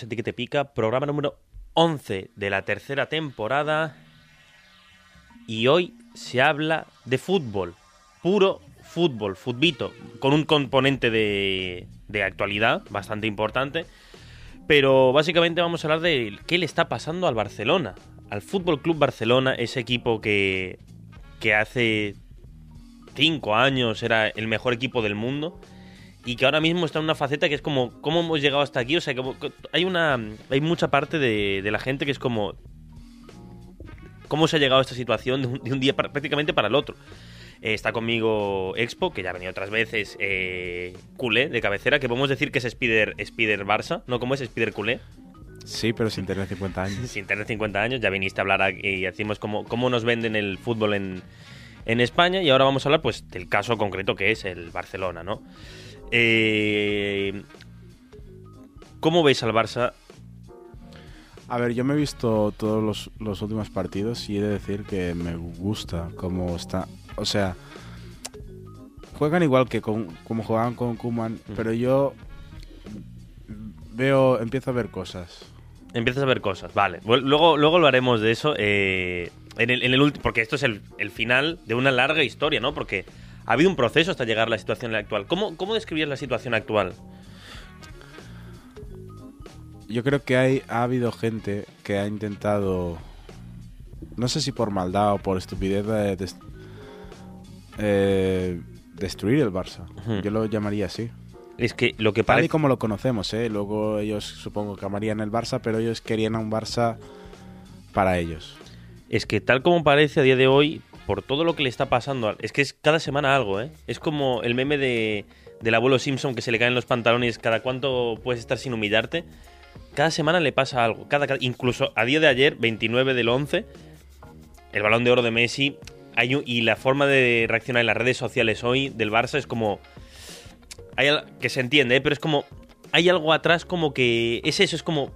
Bienvenidos que te pica, programa número 11 de la tercera temporada. Y hoy se habla de fútbol, puro fútbol, futbito, con un componente de, actualidad bastante importante. Pero básicamente vamos a hablar de qué le está pasando al Barcelona, al Fútbol Club Barcelona, ese equipo que, que hace cinco años era el mejor equipo del mundo y que ahora mismo está en una faceta que es como cómo hemos llegado hasta aquí o sea que hay una hay mucha parte de, de la gente que es como cómo se ha llegado a esta situación de un, de un día pra- prácticamente para el otro Eh, está conmigo Expo que ya ha venido otras veces eh, culé de cabecera que podemos decir que es Spider Spider Barça no como es Spider culé. Sí, pero sin tener 50 años. sin tener 50 años, ya viniste a hablar aquí y decimos cómo, cómo nos venden el fútbol en, en España y ahora vamos a hablar pues del caso concreto que es el Barcelona, ¿no? Eh, ¿Cómo veis al Barça? A ver, yo me he visto todos los, los últimos partidos y he de decir que me gusta cómo está. O sea, juegan igual que con, como jugaban con Kuman, pero yo veo, empiezo a ver cosas. Empiezas a ver cosas, vale. Luego, luego lo haremos de eso. eh, en el, en el porque esto es el, el final de una larga historia, ¿no? Porque ha habido un proceso hasta llegar a la situación actual. ¿Cómo, cómo describías la situación actual? Yo creo que hay, ha habido gente que ha intentado, no sé si por maldad o por estupidez, de, eh, destruir el Barça. Yo lo llamaría así. Es que lo que Tal y parece... como lo conocemos, ¿eh? Luego ellos supongo que amarían el Barça, pero ellos querían a un Barça para ellos. Es que tal como parece a día de hoy, por todo lo que le está pasando, es que es cada semana algo, ¿eh? Es como el meme de, del abuelo Simpson que se le caen los pantalones cada cuánto puedes estar sin humillarte. Cada semana le pasa algo. Cada, incluso a día de ayer, 29 del 11, el balón de oro de Messi hay y la forma de reaccionar en las redes sociales hoy del Barça es como... Hay, que se entiende, ¿eh? pero es como... Hay algo atrás como que... Es eso, es como...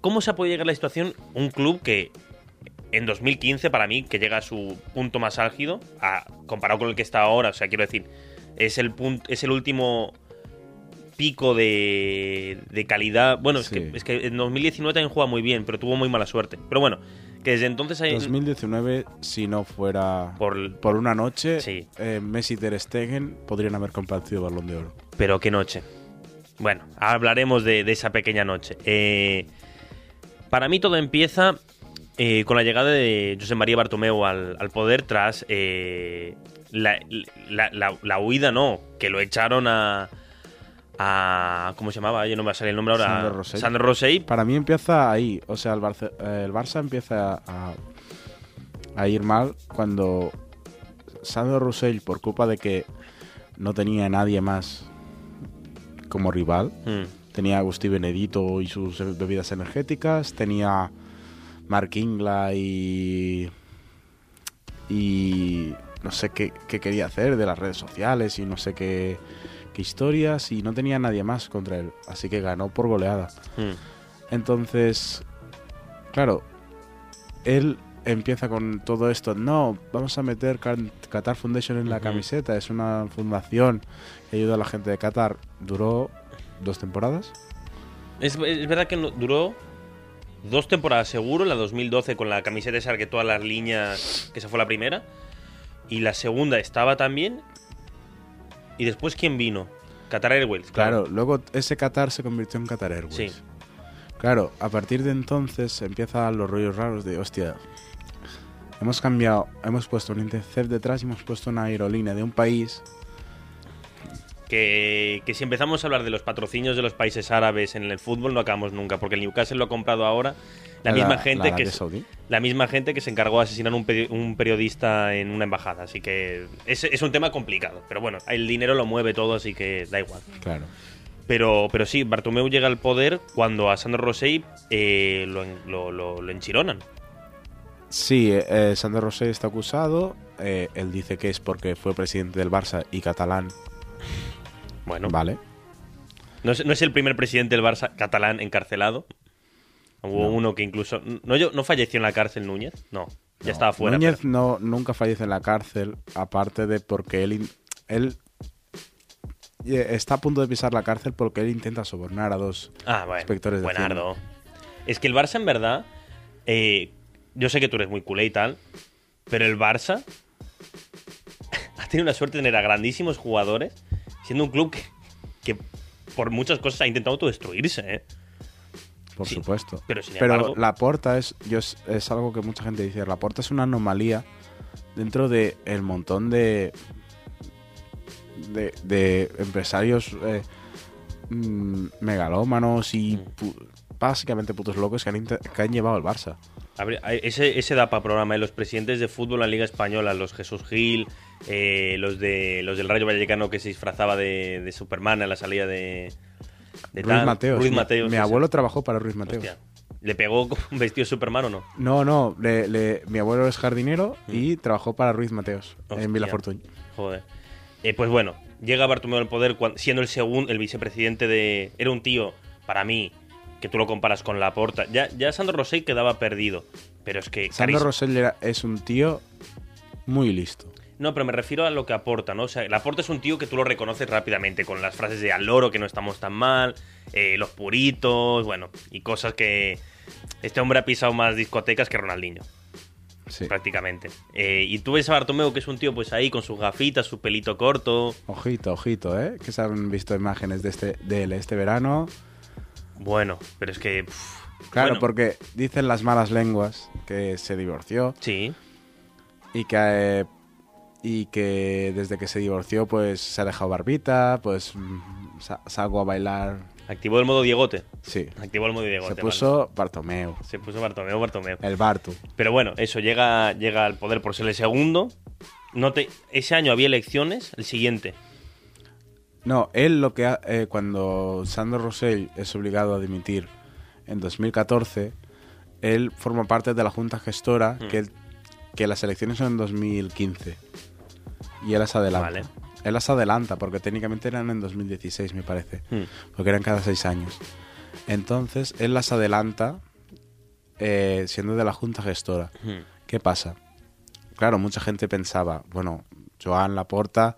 ¿Cómo se ha podido llegar a la situación un club que en 2015 para mí, que llega a su punto más álgido, a- comparado con el que está ahora, o sea, quiero decir, es el punto, es el último pico de, de calidad. Bueno, Sí. es, que, es que en 2019 también juega muy bien, pero tuvo muy mala suerte. Pero bueno, que desde entonces hay... 2019, si no fuera Por, por una noche, Sí. eh, Messi y Ter Stegen podrían haber compartido Balón de Oro. Pero qué noche. Bueno, hablaremos de, de esa pequeña noche. Eh, para mí todo empieza eh, con la llegada de José María Bartomeu al, al poder tras eh, la, la- la- la huida, no, que lo echaron a... a ¿Cómo se llamaba? Yo no me va a salir el nombre ahora. Sandro Rosell. Sandro Rosell. Para mí empieza ahí, o sea, el, Barce- eh, el Barça empieza a, a ir mal cuando Sandro Roussel, por culpa de que no tenía nadie más como rival, Mm, tenía a Agustí Benedito y sus bebidas energéticas, tenía Mark Ingla y. y. no sé qué, qué quería hacer de las redes sociales y no sé qué, qué historias, y no tenía nadie más contra él, así que ganó por goleada. mm. Entonces, claro, él empieza con todo esto. No, vamos a meter Qatar Foundation en la camiseta. Es una fundación que ayuda a la gente de Qatar. Duró dos temporadas. Es, es verdad que no- duró dos temporadas seguro, la 2012 con la camiseta esa que todas las líneas, que esa fue la primera, y la segunda estaba también, y después ¿quién vino? Qatar Airways, Claro, claro. luego ese Qatar se convirtió en Qatar Airways. Sí. Claro, a partir de entonces empiezan los rollos raros de, hostia, hemos cambiado, hemos puesto un Intercept detrás y hemos puesto una aerolínea de un país. Que, que si empezamos a hablar de los patrocinios de los países árabes en el fútbol no acabamos nunca, porque el Newcastle lo ha comprado ahora la misma gente la que Saudí. la misma gente que se encargó de asesinar un, un periodista en una embajada, así que es, es un tema complicado, pero bueno, el dinero lo mueve todo, así que da igual. Claro. Pero, pero sí, Bartomeu llega al poder cuando a Sandro Rosell eh, lo, lo, lo- lo enchironan. Sí, eh, Sandro Rosell está acusado. eh, él dice que es porque fue presidente del Barça y catalán. Bueno, Vale. no es, no es el primer presidente del Barça catalán encarcelado. Hubo No. uno que incluso... ¿no, yo- ¿No falleció en la cárcel Núñez? No, ya estaba fuera. Núñez pero- no, nunca fallece en la cárcel, aparte de porque él, él eh, está a punto de pisar la cárcel porque él intenta sobornar a dos. Ah, bueno. inspectores de buenardo. Es que el Barça, en verdad, eh, yo sé que tú eres muy culé y tal, pero el Barça ha tenido la suerte de tener a grandísimos jugadores, siendo un club que, que por muchas cosas ha intentado autodestruirse, ¿eh? Por Sí, supuesto. pero sin Pero embargo- la porta es, yo es, es algo que mucha gente dice. La porta es una anomalía dentro de el montón de de, de empresarios eh, mm, megalómanos y Mm. pu- básicamente putos locos que han, que han llevado el Barça. Ese, ese da para programa, ¿eh? los presidentes de fútbol en la Liga Española, los Jesús Gil, eh, los de los del Rayo Vallecano que se disfrazaba de, de Superman a la salida de, de Ruiz. Mateos. Ruiz Mi- Mateos, mi ese. abuelo trabajó para Ruiz Mateos. Hostia, ¿Le pegó con un vestido de Superman o no? No, no, le- le- mi abuelo es jardinero y trabajó para Ruiz Mateos Mm. Hostia. en Vilafortuny. Joder. Eh, pues bueno, llega Bartomeu al poder siendo el segundo, el vicepresidente de. Era un tío, para mí, que tú lo comparas con Laporta. Ya, ya Sandro Rosell quedaba perdido. Pero es que. Sandro Rosell era- es un tío muy listo. No, pero me refiero a lo que aporta, ¿no? O sea, Laporta es un tío que tú lo reconoces rápidamente, con las frases de al loro, que no estamos tan mal, eh, los puritos, bueno, y cosas que. Este hombre ha pisado más discotecas que Ronaldinho. Sí. prácticamente. Eh, y tú ves a Bartomeu, que es un tío pues ahí con sus gafitas, su pelito corto. Ojito, ojito, ¿eh? Que se han visto imágenes de este, de él este verano. Bueno, pero es que... pff, Claro, bueno, porque dicen las malas lenguas que se divorció Sí, y que, eh, y que desde que se divorció pues se ha dejado barbita, pues mm, sa- salgo a bailar. activó el modo Diegote. Sí, Activó el modo Diegote. se vale. puso Bartomeu, Se puso Bartomeu, Bartomeu. el Bartu. Pero bueno, eso, llega, llega al poder por ser el segundo. No te, ese año había elecciones, el siguiente. No, él lo que ha- eh, cuando Sandro Rosell es obligado a dimitir en 2014, él forma parte de la junta gestora Mm. que, que las elecciones son en 2015 y él las adelanta. Vale. Él las adelanta porque técnicamente eran en 2016 me parece, Hmm. porque eran cada seis años. Entonces él las adelanta eh, siendo de la junta gestora. Hmm. ¿Qué pasa? Claro, mucha gente pensaba, bueno, Joan Laporta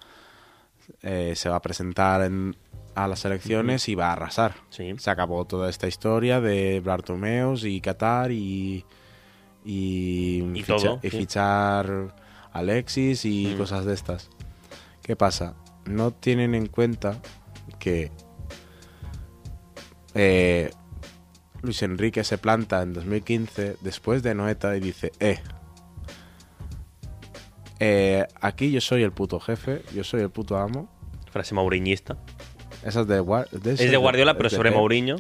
eh, se va a presentar en- a las elecciones y va a arrasar. Sí. Se acabó toda esta historia de Bartomeus y Qatar y, y, Y todo, y sí. fichar Alexis y Mm. cosas de estas. ¿Qué pasa? No tienen en cuenta que eh, Luis Enrique se planta en 2015 después de Noeta y dice, eh, eh, aquí yo soy el puto jefe, yo soy el puto amo. Frase mauriñista. Esa es de, Es de Guardiola, pero sobre. Mourinho.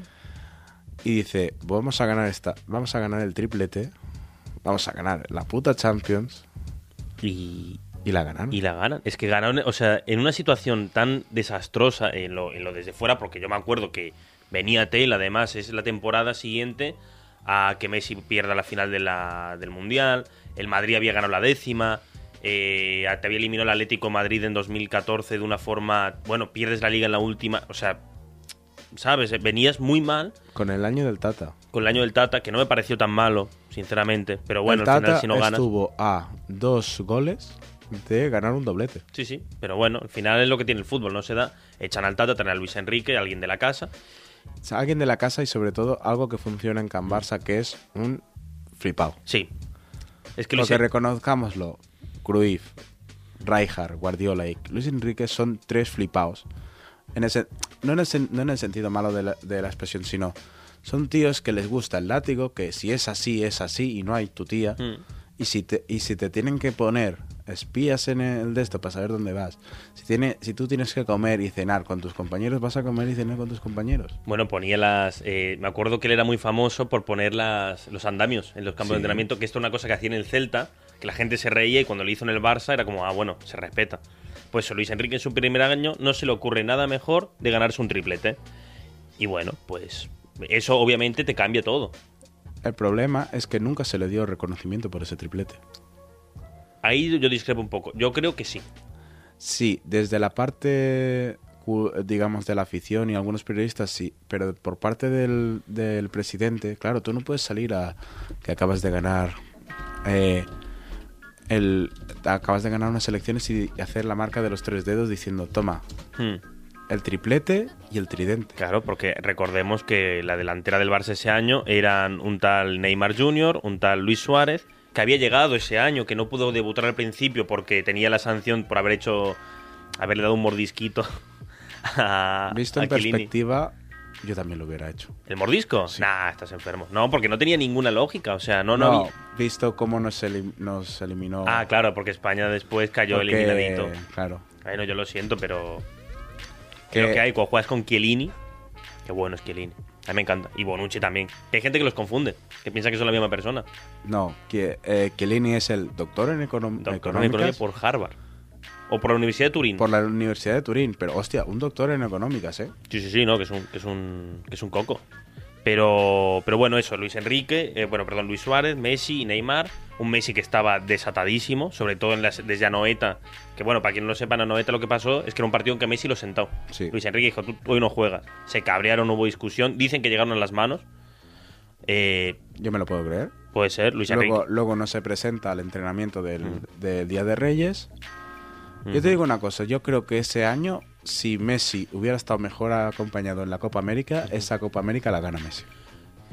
Y dice, vamos a ganar esta, vamos a ganar el triplete, vamos a ganar la puta Champions Y, y la ganaron. y la ganan. Es que ganaron, o sea, en una situación tan desastrosa en lo, en lo desde fuera, porque yo me acuerdo que venía Tel, además, es la temporada siguiente a que Messi pierda la final de la, del Mundial, el Madrid había ganado la décima, eh, te había eliminado el Atlético Madrid en 2014 de una forma, bueno, pierdes la liga en la última, o sea, sabes, venías muy mal Con el año del Tata. con el año del Tata, que no me pareció tan malo, sinceramente, pero bueno, el al final si no ganas... estuvo a dos goles de ganar un doblete. Sí, sí, pero bueno, al final es lo que tiene el fútbol, no se da. Echan al Tata, traen a Luis Enrique, alguien de la casa. Alguien de la casa y sobre todo algo que funciona en Can Barça, que es un flipado. Sí. Es que Lo Luis reconozcámoslo, Cruyff, Rijkaard, Guardiola y Luis Enrique son tres flipados. En ese, no, en el, no en el sentido malo de la, de la expresión, sino Son tíos que les gusta el látigo, que si es así, es así y no hay tu tía. Mm. Y si te, y si te tienen que poner espías en el de esto para saber dónde vas, si, tiene, si tú tienes que comer y cenar con tus compañeros, vas a comer y cenar con tus compañeros. Bueno, ponía las. eh, me acuerdo que él era muy famoso por poner las, los andamios en los campos de entrenamiento, que esto es una cosa que hacía en el Celta, que la gente se reía y cuando lo hizo en el Barça era como, ah, bueno, se respeta. Pues a Luis Enrique en su primer año no se le ocurre nada mejor de ganarse un triplete. Y bueno, pues eso obviamente te cambia todo. El problema es que nunca se le dio reconocimiento por ese triplete. Ahí yo discrepo un poco. Yo creo que sí. Sí, desde la parte, digamos, de la afición y algunos periodistas sí, pero por parte del, del presidente, claro, tú no puedes salir a que acabas de ganar eh, el, acabas de ganar unas elecciones y hacer la marca de los tres dedos diciendo, toma, Hmm. el triplete y el tridente. Claro, porque recordemos que la delantera del Barça ese año eran un tal Neymar Jr., un tal Luis Suárez, que había llegado ese año, que no pudo debutar al principio porque tenía la sanción por haber hecho, haberle dado un mordisquito a, Visto en perspectiva, yo también lo hubiera hecho. ¿El mordisco? Sí. Nah, estás enfermo. No, porque no tenía ninguna lógica, o sea, no, no, había... visto cómo nos, elim- nos eliminó. Ah, claro, porque España después cayó porque- eliminadito. Claro. Bueno, yo lo siento, pero Que- Lo que hay cuando juegas con Chiellini, qué bueno es Chiellini. A mí me encanta. Y Bonucci también. Que hay gente que los confunde, que piensa que son la misma persona. No, que eh, Chiellini es el doctor en econom- Doctor en economía por Harvard. O por la Universidad de Turín. por la Universidad de Turín, pero hostia, un doctor en económicas, ¿eh? Sí, sí, sí, no, que es un, que es un, que es un coco. Pero, pero bueno, eso, Luis Enrique, eh, bueno, perdón, Luis Suárez, Messi y Neymar. Un Messi que estaba desatadísimo, sobre todo en las, desde Anoeta. Que bueno, para quien no lo sepa, en Anoeta lo que pasó es que era un partido en que Messi lo sentó. Sí. Luis Enrique dijo, tú hoy no juegas. Se cabrearon, hubo discusión. Dicen que llegaron a las manos. Eh, Yo me lo puedo creer. puede ser, Luis Luego, Enrique. luego no se presenta al entrenamiento del, Mm. del Día de Reyes. Yo te digo una cosa, yo creo que ese año, si Messi hubiera estado mejor acompañado en la Copa América, esa Copa América la gana Messi.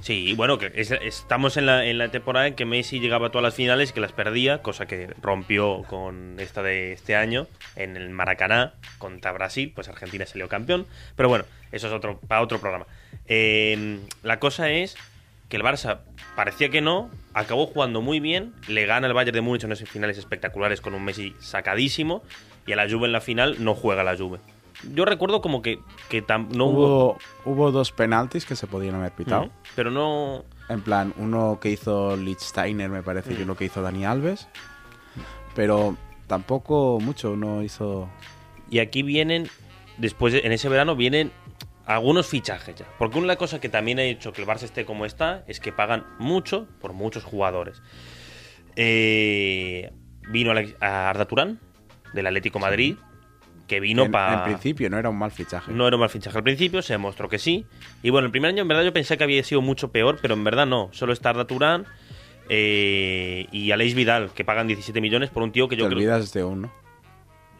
Sí, bueno, que es- estamos en la, en la temporada en que Messi llegaba a todas las finales y que las perdía, cosa que rompió con esta de este año en el Maracaná contra Brasil, pues Argentina salió campeón. Pero bueno, eso es otro para otro programa. Eh, la cosa es que el Barça parecía que no, acabó jugando muy bien, le gana el Bayern de Múnich en esos finales espectaculares con un Messi sacadísimo y a la Juve en la final no juega la Juve. Yo recuerdo como que, que no hubo... hubo, hubo dos penaltis que se podían haber pitado. Pero no... En plan, uno que hizo Lichtsteiner, me parece, y uno que hizo Dani Alves. Pero tampoco mucho, no hizo... Y aquí vienen, después de- en ese verano vienen algunos fichajes ya. Porque una cosa que también ha hecho que el Barça esté como está es que pagan mucho por muchos jugadores. Eh, vino a Arda Turán, del Atlético Madrid, que vino para... en principio no era un mal fichaje. No era un mal fichaje al principio, se demostró que sí. Y bueno, el primer año en verdad yo pensé que había sido mucho peor, pero en verdad no. Solo está Arda Turán eh, y Aleix Vidal, que pagan 17 millones por un tío que Te yo creo... olvidas de uno,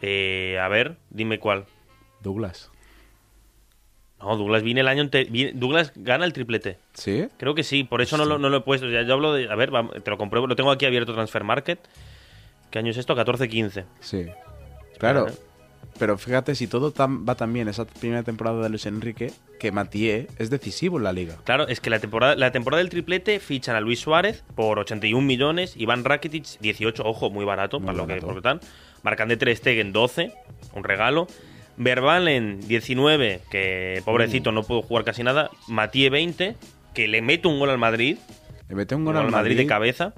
Eh, a ver, dime cuál. Douglas. No, Douglas viene el año Douglas gana el triplete. ¿Sí? Creo que sí, por eso no lo, no lo he puesto. Ya, yo hablo de. A ver, te lo compruebo. Lo tengo aquí abierto Transfer Market. ¿Qué año es esto? 14-15. Sí. Claro. ¿eh? Pero fíjate, si todo tan- va tan bien esa primera temporada de Luis Enrique, que Mathieu es decisivo en la liga. Claro, es que la temporada, la temporada del triplete fichan a Luis Suárez por 81 millones, Iván Rakitic 18, ojo, muy barato Muy para lo que tan. Marcan de 3 Stegen 12, un regalo. Verbalen 19, que pobrecito no pudo jugar casi nada. Matíe 20, que le mete un gol al Madrid. Le mete un Gol gol al Madrid de cabeza.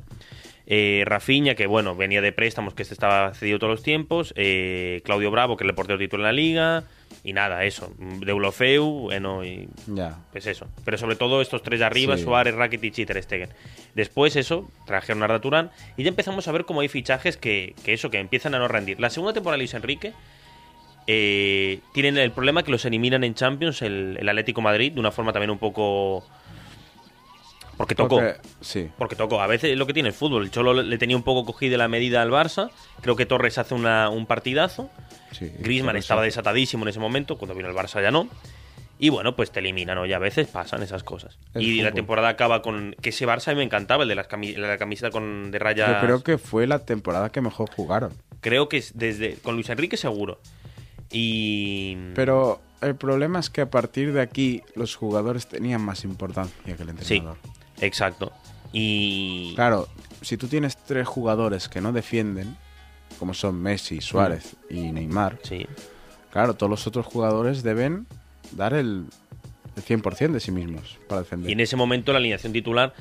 Eh, Rafinha, que bueno, venía de préstamos, que este estaba cedido todos los tiempos. Eh, Claudio Bravo, que es el portero titular en la liga. Y nada, eso. Deulofeu, bueno, y Ya. pues eso. Pero sobre todo estos tres de arriba, Sí. Suárez, Rakitic y Ter Stegen. Después eso, trajeron a Arda Turán y ya empezamos a ver cómo hay fichajes que, que eso, que empiezan a no rendir. La segunda temporada de Luis Enrique eh, tienen el problema que los eliminan en Champions el, el Atlético Madrid de una forma también un poco... Porque tocó. Porque- sí. Porque tocó. A veces es lo que tiene el fútbol. El Cholo le tenía un poco cogida la medida al Barça. Creo que Torres hace una- un partidazo. sí Griezmann estaba desatadísimo en ese momento, cuando vino el Barça ya no. Y bueno, pues te eliminan. Y a veces pasan esas cosas. El y la temporada acaba con. Que ese Barça a mí me encantaba, el de las cami- la camiseta con, de rayas. Yo creo que fue la temporada que mejor jugaron. Creo que es desde. Con Luis Enrique seguro. Y... Pero el problema es que a partir de aquí los jugadores tenían más importancia que el Sí, entrenador. exacto. Y... Claro, si tú tienes tres jugadores que no defienden, como son Messi, Suárez y Neymar, Sí. claro, todos los otros jugadores deben dar el, el 100% de sí mismos para defender. Y en ese momento la alineación titular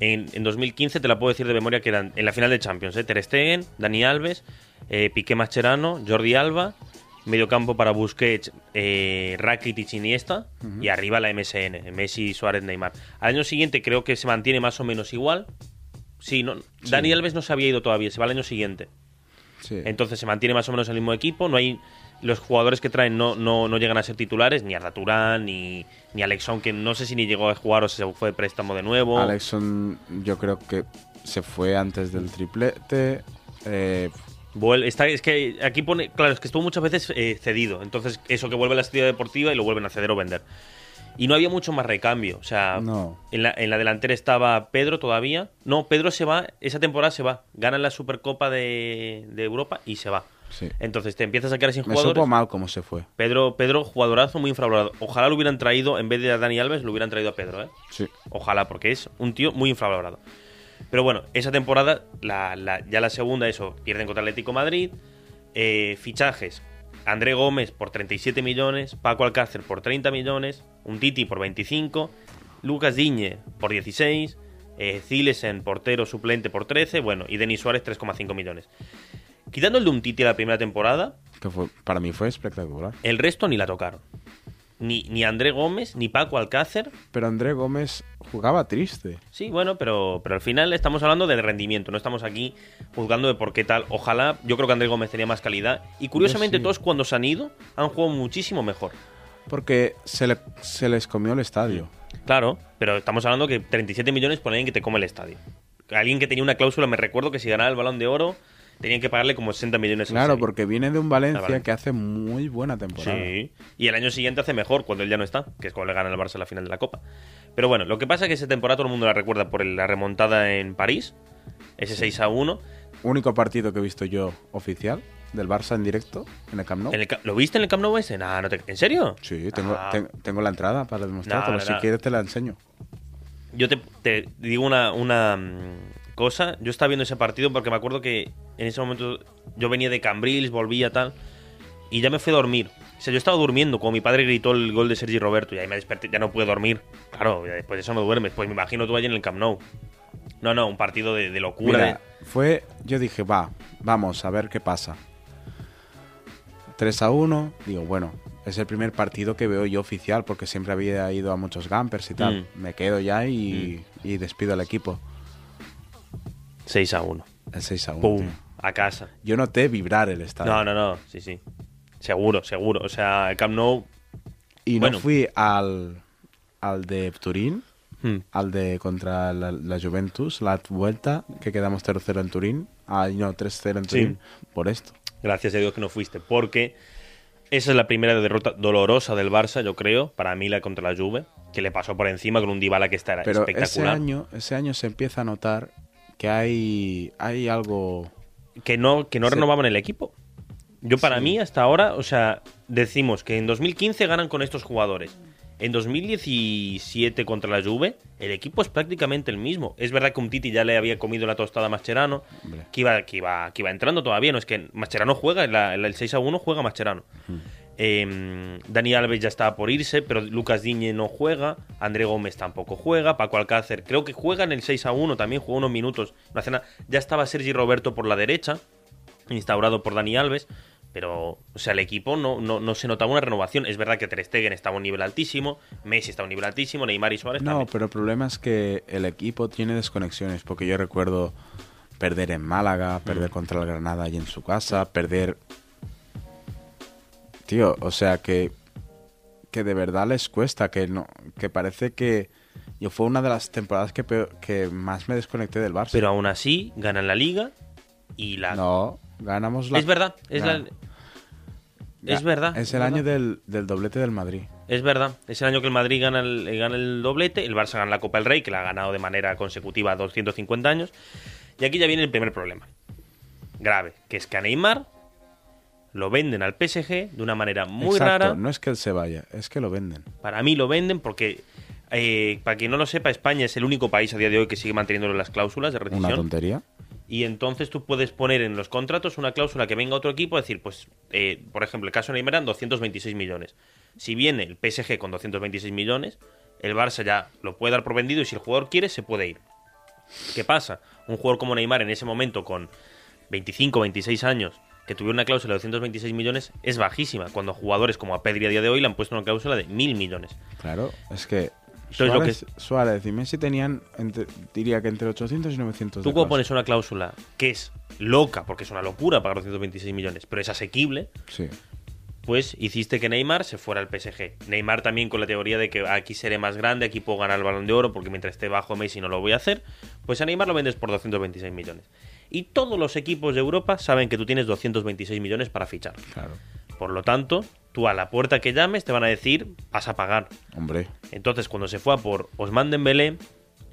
en, en 2015 te la puedo decir de memoria que eran en la final de Champions, ¿eh? Ter Stegen, Dani Alves, eh, Piqué Mascherano, Jordi Alba, medio campo para Busquets, eh, Rakitic, Iniesta y arriba la MSN, Messi, Suárez, Neymar. Al año siguiente creo que se mantiene más o menos igual. Sí, no, Dani Alves no se había ido todavía, se va al año siguiente. Sí. Entonces se mantiene más o menos el mismo equipo. No hay los jugadores que traen no, no, no llegan a ser titulares, ni Arda Turán, ni, ni Alexón, que no sé si ni llegó a jugar o se fue de préstamo de nuevo. Alexson yo creo que se fue antes del triplete. eh, Vuel- está, es que aquí pone, claro, es que estuvo muchas veces eh, cedido. Entonces, eso que vuelve a la estrella deportiva y lo vuelven a ceder o vender. Y no había mucho más recambio. O sea, No. en, la, en la delantera estaba Pedro todavía. No, Pedro se va, esa temporada se va. Gana la Supercopa de, de Europa y se va. sí. Entonces te empiezas a quedar sin Me jugadores. supo mal cómo se fue. Pedro, Pedro, jugadorazo muy infravalorado. Ojalá lo hubieran traído, en vez de a Dani Alves, lo hubieran traído a Pedro, ¿eh? Sí. Ojalá, porque es un tío muy infravalorado. Pero bueno, esa temporada, la, la- ya la segunda, eso, pierden contra Atlético Madrid. Eh, fichajes. André Gómez por 37 millones, Paco Alcácer por 30 millones, un Titi por 25, Lucas Diñe por 16, eh, Zilesen, portero suplente por 13, bueno, y Denis Suárez 3,5 millones. Quitando el de un Titi la primera temporada, Que fue, para mí fue espectacular. el resto ni la tocaron. Ni, ni André Gómez, ni Paco Alcácer, Pero André Gómez jugaba triste. Sí, bueno, pero, pero al final estamos hablando del rendimiento, no estamos aquí juzgando de por qué tal. Ojalá, yo creo que Andrés Gómez tenía más calidad. Y curiosamente, sí. todos cuando se han ido han jugado muchísimo mejor. Porque se, le- se les comió el estadio. Claro, pero estamos hablando que 37 millones por alguien que te come el estadio. Alguien que tenía una cláusula, me recuerdo que si ganaba el balón de oro, tenían que pagarle como 60 millones. Claro, porque viene de un Valencia Ah, que hace muy buena temporada. Sí. Y el año siguiente hace mejor cuando él ya no está, que es cuando le gana el Barça la final de la Copa. Pero bueno, lo que pasa es que esa temporada todo el mundo la recuerda por la remontada en París, ese 6 a 1. Único partido que he visto yo oficial del Barça en directo en el Camp Nou. El ¿Lo viste en el Camp Nou ese? Nah, no te- ¿En serio? Sí, tengo, Ah. ten- tengo la entrada para demostrártelo. No, si quieres te la enseño. Yo te, te digo una, una mm, cosa. Yo estaba viendo ese partido porque me acuerdo que en ese momento yo venía de Cambrils, volvía tal. Y ya me fui a dormir. O sea, yo estaba durmiendo cuando mi padre gritó el gol de Sergi Roberto y ahí me desperté. Ya no pude dormir. Claro, después de eso no duermes. Pues me imagino tú allí en el Camp Nou. No, no, un partido de, de locura. Mira, fue, yo dije, va, vamos a ver qué pasa. 3 a 1, digo, bueno, es el primer partido que veo yo oficial porque siempre había ido a muchos Gampers y tal. Mm. Me quedo ya y, y despido al equipo. 6 a 1. El 6 a 1. ¡Pum! tío. A casa. Yo noté vibrar el estadio. No, no, no. Sí, sí. Seguro, seguro. O sea, el Camp Nou. Y Bueno. no fui al, al de Turín, hmm, al de contra la, la Juventus, la vuelta, que quedamos 0-0 en Turín. Ah, no, 3-0 en Sí. Turín, por esto. Gracias a Dios que no fuiste, porque esa es la primera derrota dolorosa del Barça, yo creo, para mí la contra la Juve, que le pasó por encima con un Dybala que está Pero ese espectacular. año, ese año se empieza a notar que hay, hay algo... Que no, que no Sí. renovaban el equipo. Yo para Sí. mí hasta ahora, o sea, decimos que en 2015 ganan con estos jugadores. En 2017 contra la Juve, el equipo es prácticamente el mismo. Es verdad que un Titi ya le había comido la tostada a Mascherano, Hombre. que iba, que iba, que iba entrando todavía. No es que Mascherano juega, en la- en el 6 a 1 juega Mascherano. Eh, Dani Alves ya estaba por irse, pero Lucas Diñe no juega. André Gómez tampoco juega. Paco Alcácer creo que juega en el 6 a 1 también, jugó unos minutos. Ya estaba Sergi Roberto por la derecha, instaurado por Dani Alves. Pero, o sea, el equipo no, no, no se notaba una renovación. Es verdad que Ter Stegen estaba a un nivel altísimo, Messi está a un nivel altísimo, Neymar y Suárez No, también. pero el problema es que el equipo tiene desconexiones, porque yo recuerdo perder en Málaga, perder Mm. contra el Granada y en su casa, perder... Tío, o sea que que de verdad les cuesta, que no que parece que yo fue una de las temporadas que, peor- que más me desconecté del Barça. Pero aún así, ganan la liga y la. no, ganamos la es verdad, es, la- es verdad. Es el verdad. año del, del doblete del Madrid. Es verdad, es el año que el Madrid gana el, eh, gana el doblete, el Barça gana la Copa del Rey, que la ha ganado de manera consecutiva 250 años. Y aquí ya viene el primer problema. Grave, que es que a Neymar lo venden al PSG de una manera muy Exacto, rara. No es que él se vaya, es que lo venden. Para mí lo venden porque, eh, para quien no lo sepa, España es el único país a día de hoy que sigue manteniendo las cláusulas de Una rescisión. tontería. Y entonces tú puedes poner en los contratos una cláusula que venga otro equipo, decir, pues, eh, por ejemplo, el caso de Neymar eran 226 millones. Si viene el PSG con 226 millones, el Barça ya lo puede dar por vendido y si el jugador quiere, se puede ir. ¿Qué pasa? Un jugador como Neymar en ese momento con 25, 26 años, que tuviera una cláusula de 226 millones, es bajísima. Cuando jugadores como a Pedri a día de hoy le han puesto una cláusula de 1000 millones. Claro, es que Entonces, lo Suárez, Suárez y Messi tenían, entre- diría que entre 800 y 900 Tú cláusula. pones una cláusula que es loca, porque es una locura pagar 226 millones, pero es asequible, Sí, pues hiciste que Neymar se fuera al PSG. Neymar también con la teoría de que aquí seré más grande, aquí puedo ganar el balón de oro porque mientras esté bajo Messi no lo voy a hacer, pues a Neymar lo vendes por 226 millones. Y todos los equipos de Europa saben que tú tienes 226 millones para fichar. claro. Por lo tanto, tú a la puerta que llames te van a decir, vas a pagar. Hombre, Entonces, cuando se fue a por Osman Dembélé,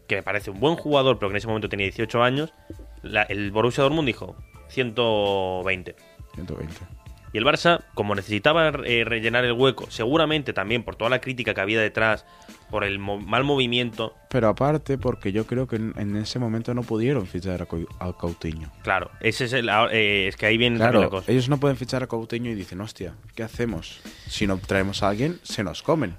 que me parece un buen jugador, pero que en ese momento tenía 18 años, la- el Borussia Dortmund dijo 120. 120. Y el Barça, como necesitaba eh, rellenar el hueco, seguramente también por toda la crítica que había detrás, por el mo- mal movimiento, Pero aparte, porque yo creo que en, en ese momento no pudieron fichar a, a Coutinho. claro, ese es el, eh, es que ahí viene también la Claro, cosa. ellos no pueden fichar a Coutinho y dicen, hostia, ¿qué hacemos? Si no traemos a alguien, se nos comen.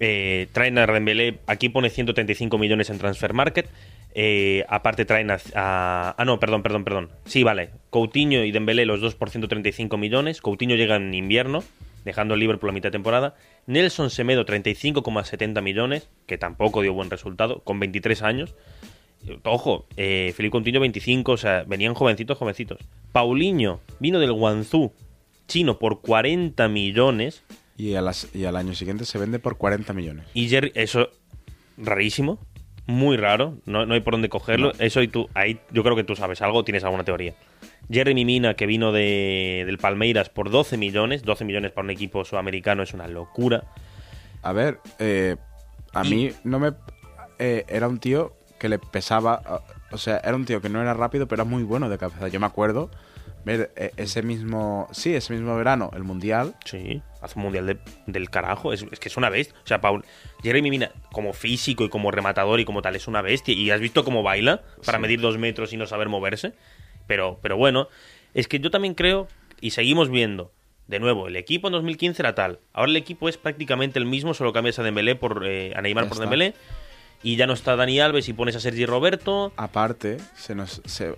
Eh, traen a Dembélé, aquí pone 135 millones en Transfer Market. eh, aparte traen a, a- Ah, no, perdón, perdón, perdón. Sí, vale. Coutinho y Dembélé los dos por 135 millones. Coutinho llega en invierno, dejando el Liverpool a mitad de temporada. Nelson Semedo 35,70 millones, que tampoco dio buen resultado, con 23 años. Eh, Ojo, eh, Felipe Coutinho 25, o sea, venían jovencitos, jovencitos. Paulinho vino del Guangzhou chino por 40 millones. Y, a las- y al año siguiente se vende por 40 millones. Y Jerry, eso, rarísimo, muy raro, no, no hay por dónde cogerlo. Eso y tú, ahí yo creo que tú sabes algo, tienes alguna teoría. Jeremy Mina, que vino de, del Palmeiras por 12 millones, 12 millones para un equipo sudamericano es una locura. A ver, eh, a Y- mí no me... eh, era un tío que le pesaba... O sea, era un tío que no era rápido, pero era muy bueno de cabeza. Yo me acuerdo ver eh, ese mismo... Sí, ese mismo verano, el Mundial. Sí, hace un mundial de- del carajo, es, es que es una bestia. O sea, Paul, Jeremy Mina, como físico y como rematador y como tal, es una bestia. Y has visto cómo baila para Sí. medir dos metros y no saber moverse. Pero, pero bueno, es que yo también creo, y seguimos viendo, de nuevo, el equipo en 2015 era tal. Ahora el equipo es prácticamente el mismo, solo cambias a Dembélé por eh, a Neymar Ya por está. Dembélé. Y ya no está Dani Alves y pones a Sergi Roberto. Aparte, se nos... se-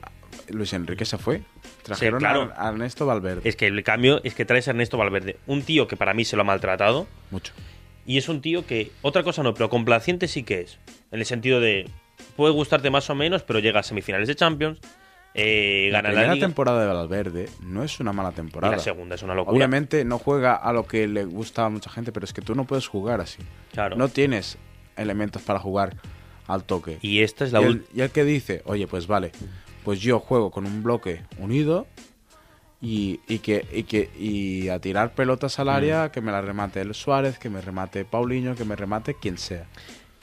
Luis Enrique se fue. Trajeron claro. a, Ernesto Valverde. Es que el cambio es que traes a Ernesto Valverde, un tío que para mí se lo ha maltratado. Mucho. Y es un tío que, otra cosa no, pero complaciente sí que es. En el sentido de, puede gustarte más o menos, pero llega a semifinales de Champions, eh, La primera temporada de Valverde no es una mala y temporada. la segunda es una locura. Obviamente no juega a lo que le gusta a mucha gente, pero es que tú no puedes jugar así. Claro. No tienes elementos para jugar al toque. y esta es la y, el, y el que dice, oye, pues vale, pues yo juego con un bloque unido y, y que, y que y a tirar pelotas al área, Mm. que me la remate el Suárez, que me remate Paulinho, que me remate quien sea.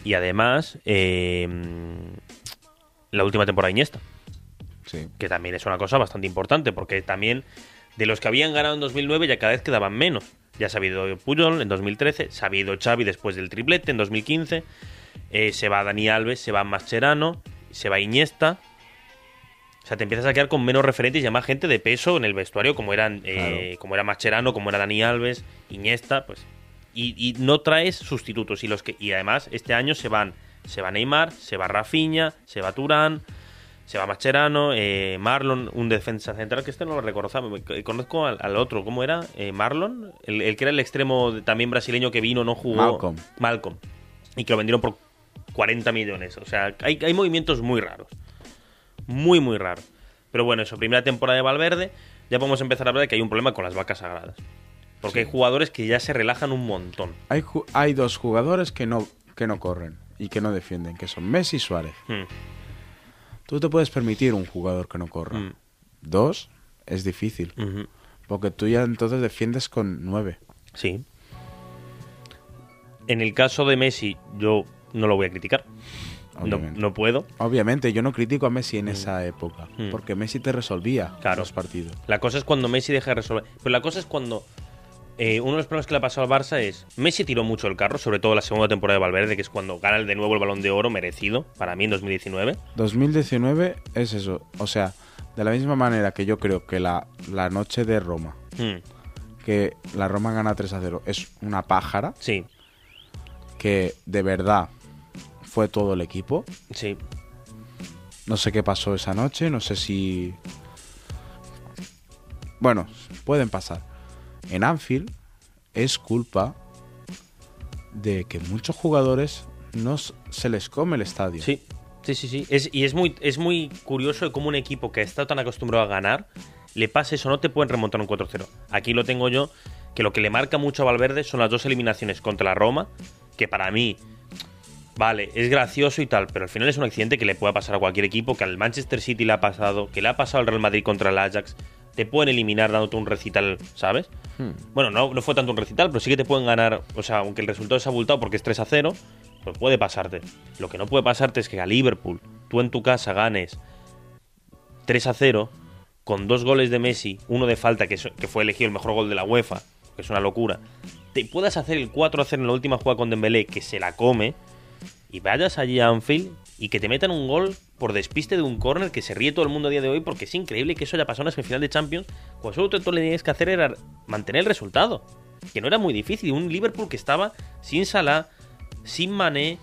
Y además, eh, la última temporada de Iniesta, Sí. que también es una cosa bastante importante, porque también de los que habían ganado en 2009 ya cada vez quedaban menos. Ya se ha habido Puyol en 2013, se ha habido Xavi después del triplete en 2015, eh, se va Dani Alves, se va Mascherano, se va Iniesta. O sea, te empiezas a quedar con menos referentes y ya más gente de peso en el vestuario, como eran eh, como era Mascherano, como era Dani Alves, Iniesta, pues. Y, y no traes sustitutos. Y los que y además, este año se van. Se va Neymar, se va Rafinha, se va Turán, se va Mascherano, eh, Marlon, un defensa central, que este no lo reconozco, me- conozco al, al otro, ¿cómo era? Eh, Marlon, el, el que era el extremo de- también brasileño que vino, no jugó. Malcolm. Malcolm. Y que lo vendieron por 40 millones. O sea, hay, hay movimientos muy raros. Muy, muy raros. Pero bueno, eso, primera temporada de Valverde, ya podemos empezar a hablar de que hay un problema con las vacas sagradas. Porque hay jugadores que ya se relajan un montón. Hay, ju- hay dos jugadores que no, que no corren y que no defienden, que son Messi y Suárez. Hmm. Tú te puedes permitir un jugador que no corra. Mm. Dos, es difícil. Porque tú ya entonces defiendes con nueve. Sí. En el caso de Messi, yo no lo voy a criticar. No, no puedo. Obviamente, yo no critico a Messi en esa época, Mm. porque Messi te resolvía Claro. los partidos. La cosa es cuando Messi deja de resolver. Pero la cosa es cuando. eh, uno de los problemas que le ha pasado al Barça es. Messi tiró mucho el carro, sobre todo la segunda temporada de Valverde, que es cuando gana de nuevo el balón de oro merecido, para mí en 2019. 2019 es eso. O sea, de la misma manera que yo creo que la, la noche de Roma, Mm, que la Roma gana 3 a 0, es una pájara, sí, que de verdad fue todo el equipo. sí. No sé qué pasó esa noche, no sé si... Bueno, pueden pasar. En Anfield es culpa de que muchos jugadores no se les come el estadio. Sí, sí, sí, sí. Es, y es muy, es muy curioso de cómo un equipo que ha estado tan acostumbrado a ganar le pasa eso, no te pueden remontar un 4-0. Aquí lo tengo yo, que lo que le marca mucho a Valverde son las dos eliminaciones contra la Roma, que para mí, vale, es gracioso y tal, pero al final es un accidente que le puede pasar a cualquier equipo, que al Manchester City le ha pasado, que le ha pasado al Real Madrid contra el Ajax, te pueden eliminar dándote un recital, ¿sabes? Hmm. Bueno, no, no fue tanto un recital, pero sí que te pueden ganar. O sea, aunque el resultado es abultado porque es 3 a 0, pues puede pasarte. Lo que no puede pasarte es que a Liverpool, tú en tu casa ganes 3 a 0 con dos goles de Messi, uno de falta, que, es- que fue elegido el mejor gol de la UEFA, que es una locura. Te puedas hacer el 4 a 0 en la última jugada con Dembélé, que se la come, y vayas allí a Anfield y que te metan un gol por despiste de un córner que se ríe todo el mundo a día de hoy porque es increíble que eso haya pasado en una semifinal de Champions cuando solo tú le tenías que hacer era mantener el resultado que no era muy difícil un Liverpool que estaba sin Salah sin Mané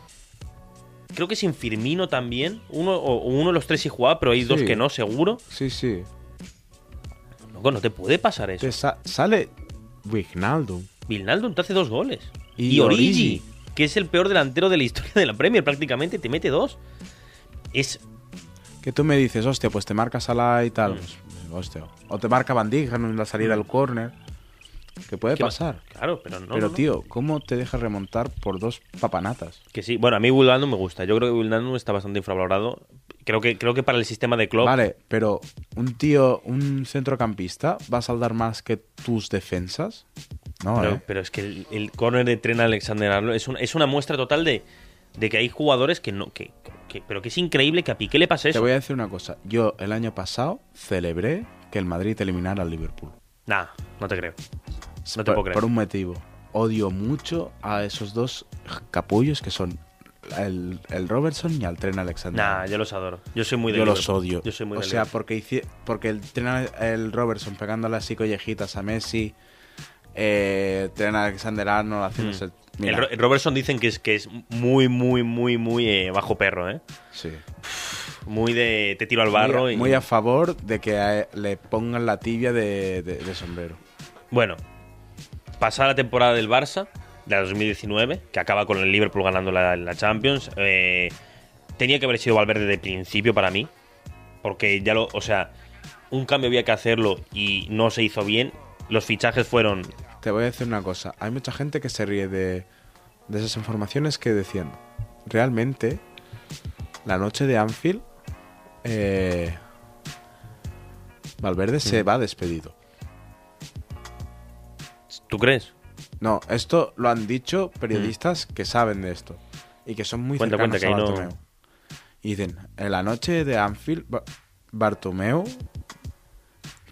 creo que sin Firmino también uno o uno de los tres sí jugaba pero hay dos que no seguro Sí, sí. Loco, no te puede pasar eso Te sa- sale Wijnaldum. Wijnaldum te hace dos goles Y y, Origi, Origi. Que es el peor delantero de la historia de la Premier prácticamente te mete dos es Que tú me dices, hostia, pues te marca Salah y tal. Mm. Pues, hostia. O te marca Van Dijk en la salida del córner. Que puede ¿Qué va- pasar. Claro, pero no. Pero, no, no. tío, ¿cómo te dejas remontar por dos papanatas? Que sí. Bueno, a mí Wijnaldum me gusta. Yo creo que Wijnaldum está bastante infravalorado. Creo que, creo que para el sistema de Klopp... Vale, pero un tío, un centrocampista, ¿va a saldar más que tus defensas? No, pero, ¿eh? pero es que el, el corner de tren Alexander Arnold es, un- es una muestra total de, de que hay jugadores que no... Que, que- pero que es increíble que a Piqué le pase Te eso. voy a decir una cosa. Yo el año pasado celebré que el Madrid eliminara al Liverpool. Nah, no te creo. No te por, puedo creer. por un motivo. Odio mucho a esos dos capullos que son el, el Robertson y al Tren Alexander. Nah, yo los adoro. Yo soy muy de Yo los odio. Yo soy muy o sea, porque, hici- porque el, Tren, el Robertson pegándole así collejitas a Messi, eh, Tren Alexander Arnold haciéndose... Mm. El, Ro- el Robertson dicen que es, que es muy, muy, muy, muy eh, bajo perro, ¿eh? sí. Muy de te tiro al barro muy, y... muy a favor de que a- le pongan la tibia de, de- de sombrero. Bueno, pasada la temporada del Barça, de la 2019, que acaba con el Liverpool ganando la, la Champions, eh, tenía que haber sido Valverde de principio para mí, porque ya lo, o sea, un cambio había que hacerlo y no se hizo bien. Los fichajes fueron, Te voy a decir una cosa. Hay mucha gente que se ríe de, de esas informaciones que decían, realmente, la noche de Anfield, eh, Valverde se Mm. va despedido. ¿tú crees? No, esto lo han dicho periodistas que saben de esto y que son muy Mm. Cuenta, cercanos cuenta, a ahí no- Bartomeu. Y dicen, en la noche de Anfield, Ba- Bartomeu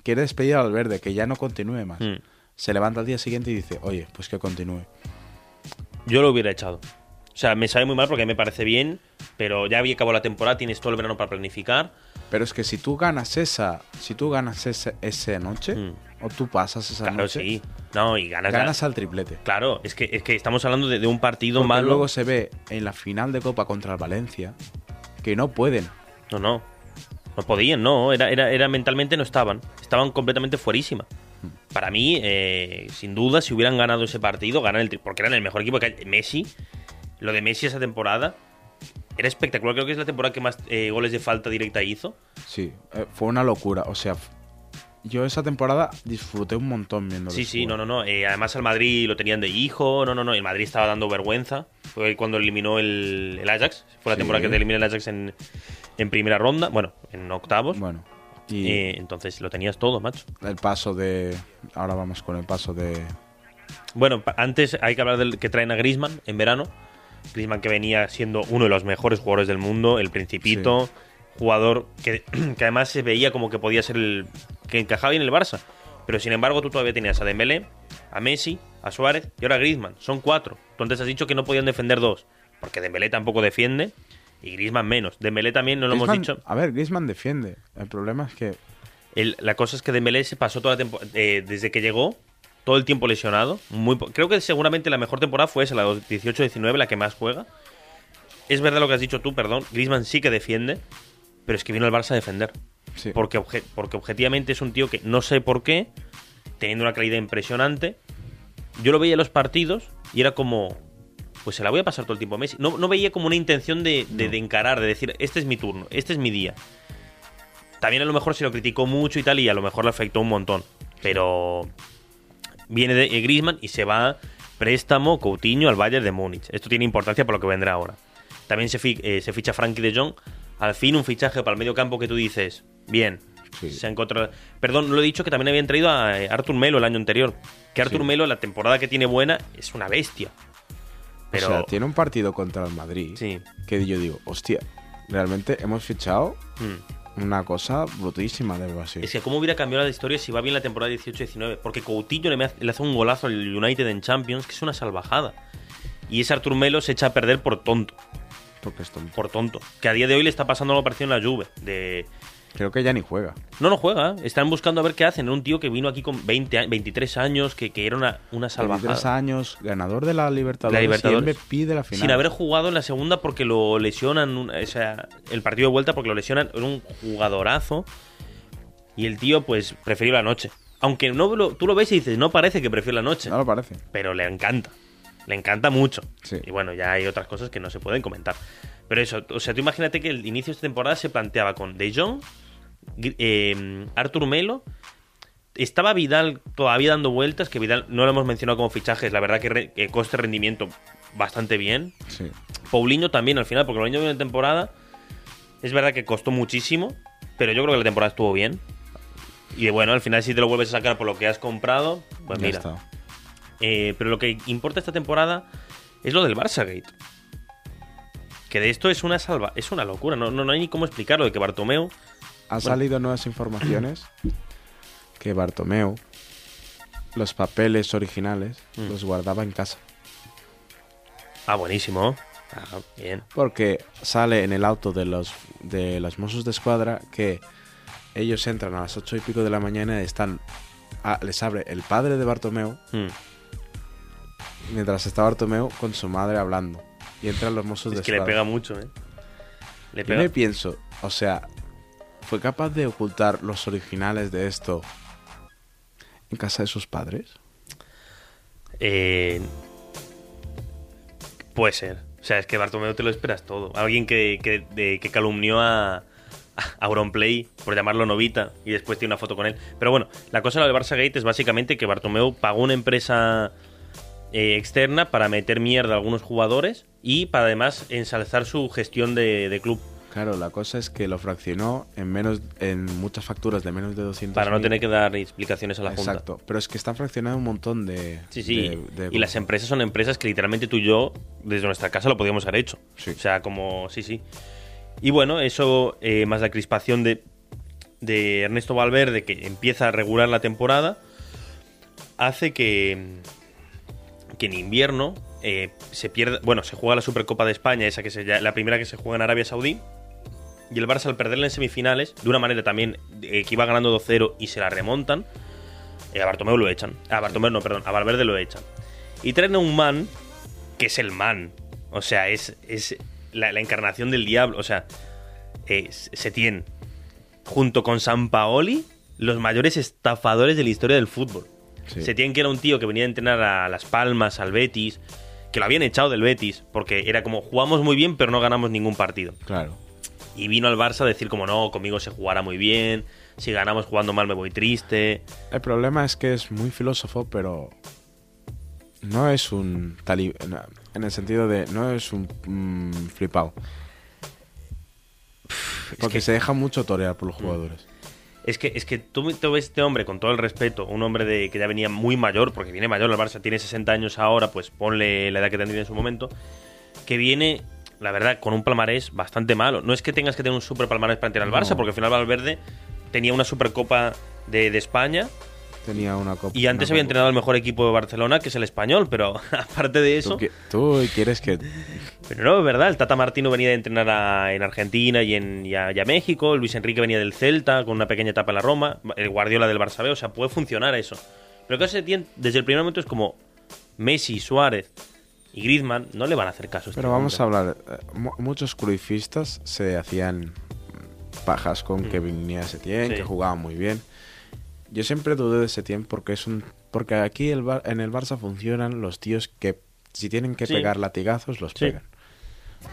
quiere despedir a Valverde, que ya no continúe más. Mm. Se levanta al día siguiente y dice, oye, pues que continúe. Yo lo hubiera echado. O sea, me sabe muy mal porque me parece bien, pero ya había acabado la temporada, tienes todo el verano para planificar. Pero es que si tú ganas esa, si tú ganas ese, esa noche, Mm. o tú pasas esa Claro, noche, sí. No, y ganas. ganas al triplete. Claro, es que, es que estamos hablando de, de un partido Porque malo. luego se ve en la final de Copa contra el Valencia que no pueden. No, no. No podían, no. Era, era, era mentalmente no estaban. Estaban completamente fuerísima. Para mí, eh, sin duda, si hubieran ganado ese partido, ganan el tri- porque eran el mejor equipo que hay. Messi, lo de Messi esa temporada era espectacular. Creo que es la temporada que más eh, goles de falta directa hizo. Sí, eh, fue una locura. O sea, yo esa temporada disfruté un montón viendo. Sí, sí, no, no, no. Eh, además al Madrid lo tenían de hijo. No, no, no. El Madrid estaba dando vergüenza. Fue cuando eliminó el, el Ajax. Fue la Sí. temporada que te eliminó el Ajax en, en primera ronda. Bueno, en octavos. Bueno, y entonces lo tenías todo, macho. el paso de. Ahora vamos con el paso de. Bueno, antes hay que hablar del que traen a Griezmann en verano. Griezmann que venía siendo uno de los mejores jugadores del mundo, el principito, jugador que, que además se veía como que podía ser el que encajaba bien en el Barça. Pero sin embargo tú todavía tenías a Dembélé, a Messi, a Suárez y ahora a Griezmann. Son cuatro. Tú antes has dicho que no podían defender dos, porque Dembélé tampoco defiende y Griezmann menos. Dembélé también, no lo hemos dicho. A ver, Griezmann defiende. El problema es que El- la cosa es que Dembélé se pasó toda la temporada, desde que llegó, todo el tiempo lesionado. Muy Creo que seguramente la mejor temporada fue esa, la 18-19, la que más juega. Es verdad lo que has dicho tú, perdón. Griezmann sí que defiende, pero es que vino al Barça a defender. sí. Porque, obje- porque objetivamente es un tío que no sé por qué, teniendo una calidad impresionante, yo lo veía en los partidos y era como, pues se la voy a pasar todo el tiempo a Messi. No, no veía como una intención de, de- de encarar, de decir, este es mi turno, este es mi día. También a lo mejor se lo criticó mucho y tal y a lo mejor le afectó un montón. Pero viene de eh, Griezmann y se va préstamo Coutinho al Bayern de Múnich. Esto tiene importancia por lo que vendrá ahora. También se, fi- eh, se ficha Frankie de Jong. Al fin un fichaje para el medio campo que tú dices, bien, Sí. se ha encontrado. Perdón, lo he dicho que también habían traído a eh, Artur Melo el año anterior. Que Artur Sí. Melo, la temporada que tiene buena, es una bestia. Pero O sea, tiene un partido contra el Madrid sí. que yo digo, hostia, realmente hemos fichado mm. una cosa brutísima de Brasil. Es que cómo hubiera cambiado la historia si va bien la temporada 18-19. Porque Coutinho le, me hace- le hace un golazo al United en Champions, que es una salvajada. Y ese Artur Melo se echa a perder por tonto. Porque es tonto. Por tonto. Que a día de hoy le está pasando algo parecido en la Juve. De... Creo que ya ni juega. No, no juega. Están buscando a ver qué hacen. Era un tío que vino aquí con 20, a- 23 años, que, que era una, una 23 salvajada. años, ganador de la Libertadores, La Libertadores. y MVP de la final. Sin haber jugado en la segunda porque lo lesionan, o sea, el partido de vuelta porque lo lesionan, era un jugadorazo. Y el tío, pues, prefirió la noche. Aunque no lo- tú lo ves y dices, no parece que prefiere la noche. No lo parece. Pero le encanta. Le encanta mucho. Sí. Y bueno, ya hay otras cosas que no se pueden comentar. Pero eso, o sea, tú imagínate que el inicio de esta temporada se planteaba con De Jong, eh, Artur Melo. Estaba Vidal todavía dando vueltas, que Vidal no lo hemos mencionado como fichajes, la verdad que, re- que coste-rendimiento bastante bien. Sí. Paulinho también al final, porque Paulinho vino en temporada. Es verdad que costó muchísimo, pero yo creo que la temporada estuvo bien. Y bueno, al final si te lo vuelves a sacar por lo que has comprado, pues ya mira. Eh, pero lo que importa esta temporada es lo del Barça Gate. Que de esto es una salva, es una locura, no, no, no hay ni cómo explicarlo, de que Bartomeu Han salido nuevas informaciones que Bartomeu los papeles originales Mm. los guardaba en casa. Ah, buenísimo. Ah, bien. Porque sale en el auto de los de los Mossos de Escuadra que ellos entran a las ocho y pico de la mañana y están ah, les abre el padre de Bartomeu Mm. mientras está Bartomeu con su madre hablando y entran los Mossos Es de que le Escuadra. pega mucho, ¿eh? Le Yo pega. me pienso, o sea, fue capaz de ocultar los originales de esto en casa de sus padres. Eh, puede ser. O sea, es que Bartomeu te lo esperas todo. Alguien que, que, de- calumnió a, Auronplay por llamarlo novita y después tiene una foto con él. Pero bueno, la cosa de lo del Barça Gate es básicamente que Bartomeu pagó una empresa eh, externa para meter mierda a algunos jugadores y para además ensalzar su gestión de, de club. Claro, la cosa es que lo fraccionó en menos en muchas facturas de menos de 200 Para no tener que dar explicaciones a la Junta. Exacto, pero es que están fraccionando un montón de Sí, sí. de- de y las empresas son empresas que literalmente tú y yo, desde nuestra casa, lo podíamos haber hecho. Sí. O sea, como. Sí, sí. Y bueno, eso, eh, más la crispación de, de Ernesto Valverde, que empieza a regular la temporada, hace que. que en invierno eh, se pierda. Bueno, se juega la Supercopa de España, esa que se, la primera que se juega en Arabia Saudí. Y el Barça, al perderla en semifinales, de una manera también eh, que iba ganando 2-0 y se la remontan, eh, a Bartomeu lo echan. A Bartomeu no, perdón, a Valverde lo echan. Y traen a un man que es el man. O sea, es, es la, la encarnación del diablo. O sea, es Setién, junto con San Paoli, los mayores estafadores de la historia del fútbol. Sí. Setién, que era un tío que venía a entrenar a Las Palmas, al Betis, que lo habían echado del Betis, porque era como, jugamos muy bien, pero no ganamos ningún partido. Claro. Y vino al Barça a decir como, no, conmigo se jugará muy bien, si ganamos jugando mal me voy triste. El problema es que es muy filósofo, pero no es un talib en el sentido de no es un mm, flipado. Porque que- se deja mucho torear por los jugadores. Es que, es que tú te ves este hombre, con todo el respeto, un hombre de, que ya venía muy mayor, porque viene mayor el Barça, tiene 60 años ahora, pues ponle la edad que tendría en su momento. que viene, la verdad, con un palmarés bastante malo. No es que tengas que tener un super palmarés para entrar al Barça, porque al final Valverde tenía una supercopa de, de España Tenía una copa. y antes había copa. entrenado al mejor equipo de Barcelona, que es el español, pero aparte de eso... ¿Tú, qui- tú quieres que. Pero no, es verdad, el Tata Martino venía de entrenar a- en Argentina y, en, y a, y a México, Luis Enrique venía del Celta con una pequeña etapa en la Roma, el Guardiola del Barça B, o sea, puede funcionar eso. Pero que se tiene, desde el primer momento es como Messi, Suárez y Griezmann no le van a hacer caso. a este Pero vamos a hablar. eh, mu- muchos cruifistas se hacían pajas con que viniera Setién, Mm. Sí. que jugaba muy bien. Yo siempre dudé de Setién porque es un. Porque aquí el Bar- en el Barça funcionan los tíos que si tienen que Sí. pegar latigazos, los Sí. pegan.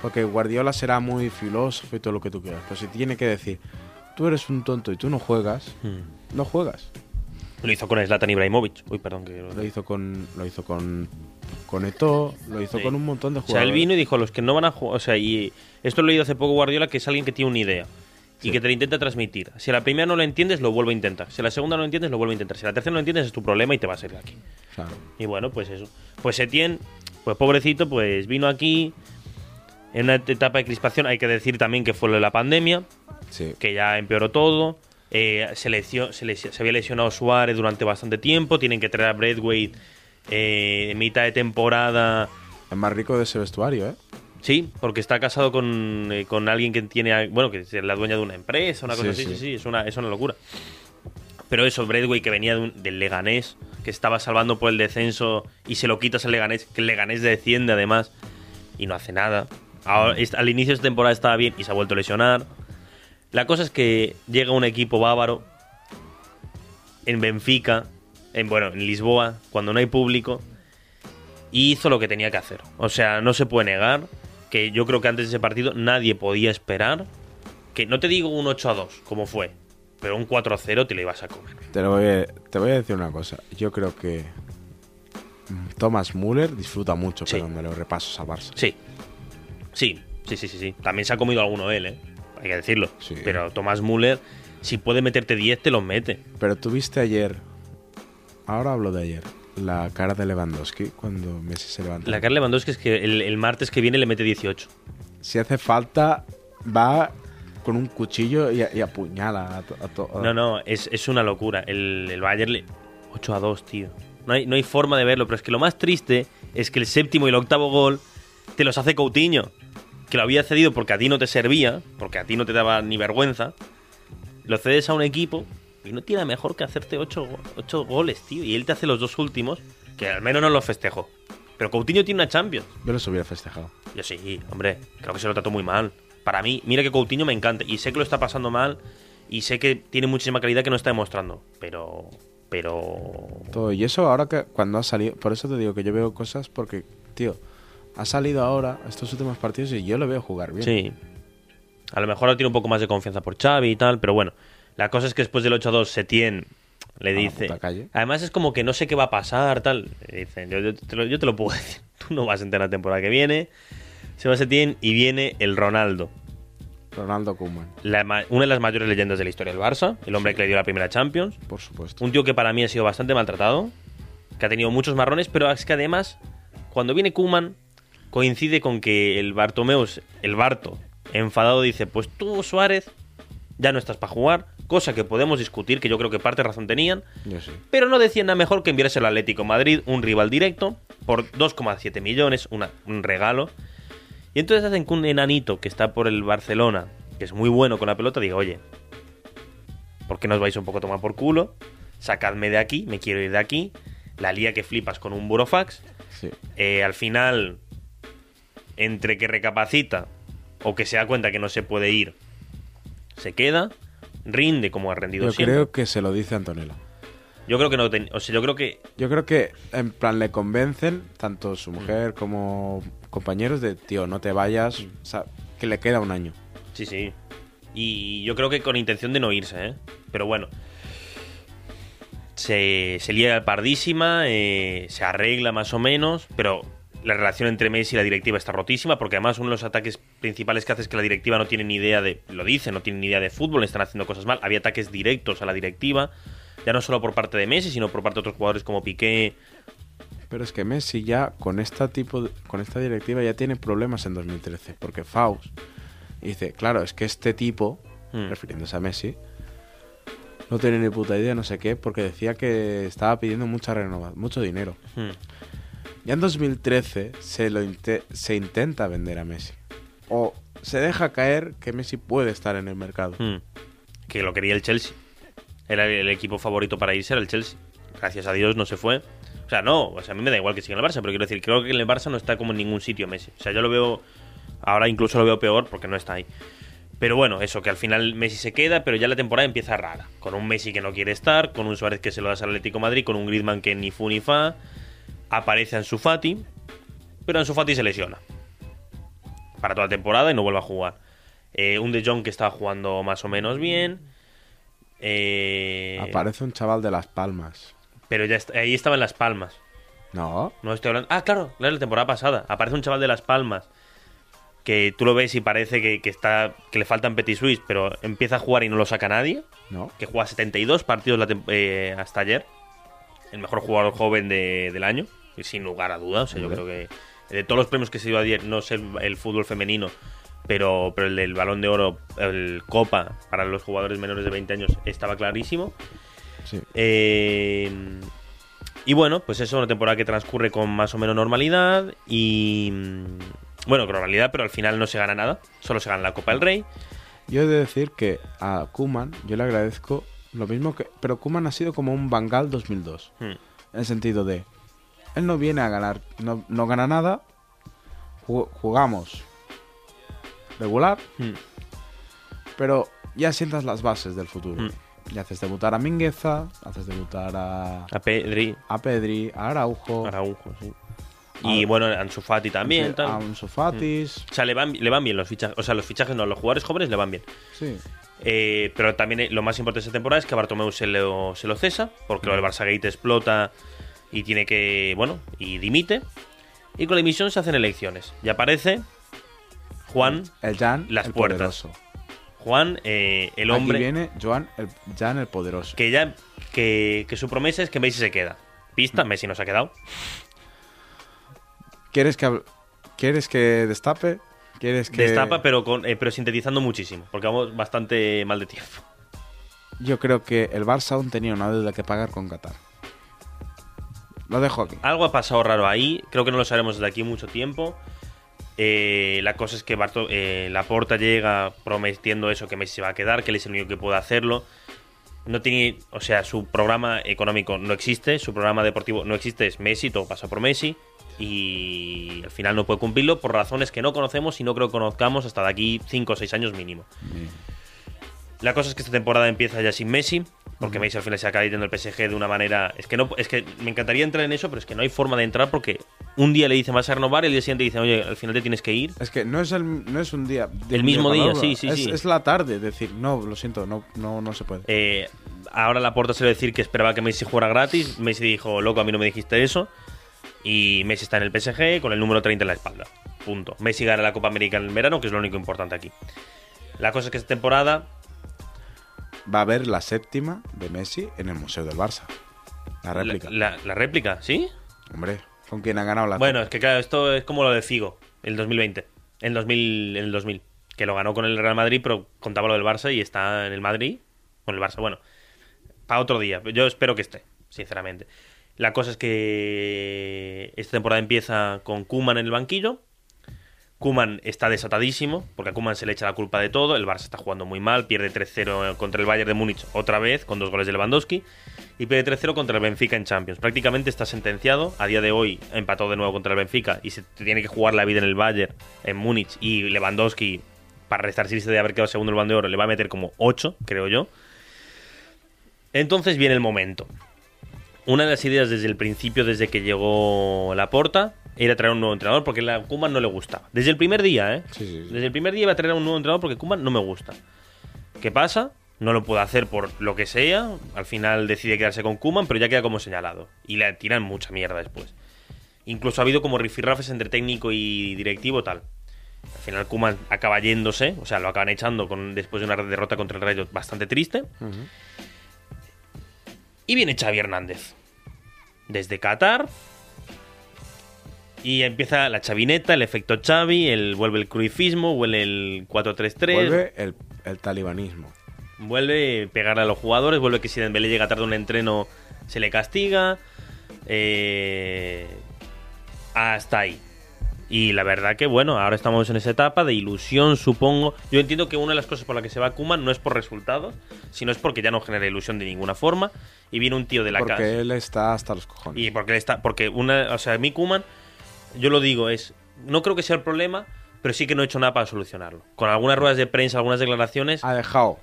Porque Guardiola será muy filósofo y todo lo que tú quieras. Pero si tiene que decir, tú eres un tonto y tú no juegas, Mm. no juegas. Lo hizo con Zlatan Ibrahimovic. Uy, perdón. Que... Lo hizo con. Lo hizo con. Con Eto'o, lo hizo Sí. con un montón de O sea, jugadores. él vino y dijo, los que no van a jugar... O sea, y esto lo he leído hace poco Guardiola, que es alguien que tiene una idea. Y Sí. que te la intenta transmitir. Si a la primera no lo entiendes, lo vuelve a intentar. Si a la segunda no lo entiendes, lo vuelve a intentar. Si a la tercera no lo entiendes, es tu problema y te va a salir aquí. Claro. Y bueno, pues eso. Pues Etienne, pues pobrecito, pues vino aquí en una etapa de crispación. Hay que decir también que fue lo de la pandemia, Sí. que ya empeoró todo. Eh, se, había lesionado Suárez durante bastante tiempo. Tienen que traer a Bradway eh, en mitad de temporada. Es más rico de ese vestuario, ¿eh? Sí, porque está casado con, eh, con alguien que tiene, bueno, que es la dueña de una empresa, una cosa Sí, así, sí, sí. sí, es una, es una locura. Pero eso, Bradway, que venía de un- del Leganés, que estaba salvando por el descenso y se lo quitas al Leganés, que el Leganés desciende además y no hace nada. Ahora, al inicio de esta temporada estaba bien y se ha vuelto a lesionar. La cosa es que llega un equipo bávaro en Benfica, en, bueno, en Lisboa, cuando no hay público, y hizo lo que tenía que hacer. O sea, no se puede negar que yo creo que antes de ese partido nadie podía esperar que, no te digo un 8 a 2, como fue, pero un 4 a 0 te lo ibas a comer. Te, lo voy a, te voy a decir una cosa. Yo creo que mm, Thomas Müller disfruta mucho Sí. pegándole repasos al Barça. Sí, sí, sí, sí, sí, sí. También se ha comido alguno él, ¿eh? Hay que decirlo. Sí. Pero Tomás Müller, si puede meterte 10, te los mete. Pero tuviste ayer, ahora hablo de ayer, la cara de Lewandowski cuando Messi se levanta. La Carl Lewandowski es que el, el martes que viene le mete 18. Si hace falta, va con un cuchillo y, y apuñala a, to- a to- No, no, es, es una locura. El, el Bayern le... 8 a 2, tío. No hay, no hay forma de verlo, pero es que lo más triste es que el séptimo y el octavo gol te los hace Coutinho, que lo había cedido porque a ti no te servía, porque a ti no te daba ni vergüenza. Lo cedes a un equipo y no tiene mejor que hacerte 8, goles, tío. Y él te hace los dos últimos, que al menos no los festejo. Pero Coutinho tiene una Champions. Yo los hubiera festejado. Yo sí, hombre, creo que se lo trató muy mal. Para mí, mira que Coutinho me encanta y sé que lo está pasando mal y sé que tiene muchísima calidad que no está demostrando, pero pero Todo. Y eso ahora que cuando ha salido, por eso te digo que yo veo cosas porque, tío, ha salido ahora estos últimos partidos y yo lo veo jugar bien. sí. A lo mejor ahora tiene un poco más de confianza por Xavi y tal, pero bueno, la cosa es que después del 8-2 Setién le A la dice, puta calle. además es como que no sé qué va a pasar, tal, le dicen, yo, yo te lo, yo te lo puedo decir, tú no vas a entrar la temporada que viene. Se va Setién y viene el Ronaldo. Ronaldo Koeman, la una de las mayores leyendas de la historia del Barça, el hombre que le dio la primera Champions, por supuesto. un tío que para mí ha sido bastante maltratado, que ha tenido muchos marrones, pero es que además, cuando viene Kuman, coincide con que el Bartomeus, el Barto, enfadado, dice: Pues tú, Suárez, ya no estás para jugar, cosa que podemos discutir, que yo creo que parte de razón tenían, Yo sí. pero no decían nada mejor que enviarse al Atlético Madrid, un rival directo, por 2,7 millones, una- un regalo. Y entonces hacen que un enanito que está por el Barcelona, que es muy bueno con la pelota, diga, oye, ¿por qué no os vais un poco a tomar por culo? Sacadme de aquí, me quiero ir de aquí. La lía que flipas con un burofax. Sí. Eh, al final, entre que recapacita o que se da cuenta que no se puede ir, se queda, rinde como ha rendido Yo siempre. creo que se lo dice Antonella. Yo creo que no ten- o sea, yo creo que Yo creo que en plan le convencen tanto Mm. su mujer como compañeros de tío, no te vayas, o sea, que le queda un año. sí, sí. Y yo creo que con intención de no irse, ¿eh? Pero bueno. Se, se lía pardísima, eh, se arregla más o menos, pero la relación entre Messi y la directiva está rotísima, porque además uno de los ataques principales que hace es que la directiva no tiene ni idea de, lo dice, no tiene ni idea de fútbol, están haciendo cosas mal. Había ataques directos a la directiva, ya no solo por parte de Messi, sino por parte de otros jugadores como Piqué Pero es que Messi ya con esta tipo de- con esta directiva ya tiene problemas en 2013, porque Faust dice, claro, es que este tipo, Mm. refiriéndose a Messi, no tiene ni puta idea, no sé qué, porque decía que estaba pidiendo mucha renova, mucho dinero. Hmm. Ya en 2013 se lo se intenta vender a Messi. O se deja caer que Messi puede estar en el mercado. Hmm. Que lo quería el Chelsea. Era el equipo favorito para irse, era el Chelsea. Gracias a Dios no se fue. O sea, no, o sea, a mí me da igual que siga en el Barça, pero quiero decir, creo que en el Barça no está como en ningún sitio Messi. O sea, yo lo veo, ahora incluso lo veo peor porque no está ahí. Pero bueno, eso, que al final Messi se queda, pero ya la temporada empieza rara. Con un Messi que no quiere estar, con un Suárez que se lo da al Atlético Madrid, con un Griezmann que ni fu ni fa. Aparece Ansu Fati, pero Ansu Fati se lesiona. Para toda la temporada y no vuelve a jugar. Eh, un De Jong que estaba jugando más o menos bien. Eh, Aparece un chaval de Las Palmas. pero ya est- ahí estaba en Las Palmas. No, No estoy hablando. Ah, claro, claro, la temporada pasada. Aparece un chaval de Las Palmas que tú lo ves y parece que, que está que le faltan Petit Suisse, pero empieza a jugar y no lo saca nadie. no. Que juega 72 partidos la eh, hasta ayer. El mejor jugador joven de- del año, sin lugar a dudas. O sea, yo creo que de todos los premios que se dio ayer, no sé el, fútbol femenino, pero, pero el del balón de oro, el Copa para los jugadores menores de 20 años, estaba clarísimo. Sí. Eh, y bueno, pues eso, una temporada que transcurre con más o menos normalidad y... mm, Bueno, con normalidad, pero al final no se gana nada. Solo se gana la Copa del Rey. Yo he de decir que a Kuman yo le agradezco lo mismo que... Pero Kuman ha sido como un Bangal 2002. Hmm. En el sentido de... Él no viene a ganar, no, no gana nada. ju- jugamos regular, Hmm. pero ya sientas las bases del futuro. Hmm. Ya haces debutar a Mingueza, haces debutar a, A Pedri, a Pedri, a Araujo, Araujo, sí. Y bueno, Ansu Fati también. a. Ansu Fatis. O sea, le van, le van bien los fichajes. O sea, los fichajes no, los jugadores jóvenes le van bien. Sí. Eh, pero también eh, lo más importante de esta temporada es que a Bartomeu se lo, se lo cesa, porque lo del Barça Gate explota y tiene que. Bueno, y dimite. Y con la dimisión se hacen elecciones. Y aparece Juan, El Jan, Las el puertas. poderoso. Juan, eh, el Aquí hombre viene Joan, el Jan el poderoso. que ya. Que, que su promesa es que Messi se queda. Pista, Messi no se ha quedado. ¿Quieres que quieres que destape? ¿Quieres que Destapa, pero, con, eh, pero sintetizando muchísimo, porque vamos bastante mal de tiempo. Yo creo que el Barça aún tenía una deuda que pagar con Qatar. Lo dejo aquí. Algo ha pasado raro ahí, creo que no lo sabremos desde aquí mucho tiempo. Eh, la cosa es que Barto, eh, Laporta llega prometiendo eso, que Messi se va a quedar, que él es el único que puede hacerlo. No tiene, o sea, su programa económico no existe, su programa deportivo no existe, es Messi, todo pasa por Messi. Y al final no puede cumplirlo por razones que no conocemos y no creo que conozcamos hasta de aquí 5 o 6 años mínimo. La cosa es que esta temporada empieza ya sin Messi, porque Messi al final se acaba yendo el PSG de una manera. Es que no, es que me encantaría entrar en eso, pero es que no hay forma de entrar porque un día le dicen vas a renovar y el día siguiente dicen, oye, al final te tienes que ir. Es que no es, el, no es un día. El mismo día, sí, sí, es, sí. Es la tarde, decir, no, lo siento, no, no, no se puede. Eh, ahora la porta se le decir que esperaba que Messi jugara gratis. Messi dijo, loco, a mí no me dijiste eso. Y Messi está en el PSG con el número 30 en la espalda. Punto. Messi gana la Copa América en el verano, que es lo único importante aquí. La cosa es que esta temporada Va a haber la séptima de Messi en el Museo del Barça. La réplica. la- la réplica, ¿sí? Hombre, con quien ha ganado la Bueno, es que claro, esto es como lo de Figo, el 2020. El 2000, en el 2000. Que lo ganó con el Real Madrid, pero contaba lo del Barça y está en el Madrid. Con el Barça, bueno. Para otro día. Yo espero que esté, sinceramente. La cosa es que esta temporada empieza con Kuman en el banquillo. Kuman está desatadísimo, porque a Kuman se le echa la culpa de todo. El Barça está jugando muy mal, pierde 3-0 contra el Bayern de Múnich otra vez, con dos goles de Lewandowski, y pierde 3-0 contra el Benfica en Champions. Prácticamente está sentenciado. A día de hoy empató de nuevo contra el Benfica y se tiene que jugar la vida en el Bayern, en Múnich, y Lewandowski, para resarcirse de haber quedado segundo el Balón de Oro, le va a meter como 8, creo yo. Entonces viene el momento. Una de las ideas desde el principio, desde que llegó Laporta, era traer un nuevo entrenador porque a Kuman no le gustaba. Desde el primer día, ¿eh? Sí, sí, sí. Desde el primer día iba a traer a un nuevo entrenador porque Kuman no me gusta. ¿Qué pasa? No lo puede hacer por lo que sea. Al final decide quedarse con Kuman, pero ya queda como señalado. Y le tiran mucha mierda después. Incluso ha habido como rifirrafes entre técnico y directivo, tal. Al final Kuman acaba yéndose, o sea, lo acaban echando con, después de una derrota contra el Rayo bastante triste. Y viene Xavi Hernández. Desde Qatar. Y empieza la chavineta, el efecto Xavi, el, vuelve el cruifismo, vuelve el 4-3-3. Vuelve el, el talibanismo. Vuelve a pegarle a los jugadores, vuelve que si Dembélé llega tarde a un entreno se le castiga. Eh, hasta ahí. Y la verdad que bueno, ahora estamos en esa etapa de ilusión, supongo. Yo entiendo que una de las cosas por las que se va Kuman no es por resultados, sino es porque ya no genera ilusión de ninguna forma. Y viene un tío de la Porque casa. él está hasta los cojones. Y porque él está. Porque una. O sea, mi Kuman, yo lo digo, es. No creo que sea el problema, pero sí que no he hecho nada para solucionarlo. Con algunas ruedas de prensa, algunas declaraciones, Ha dejado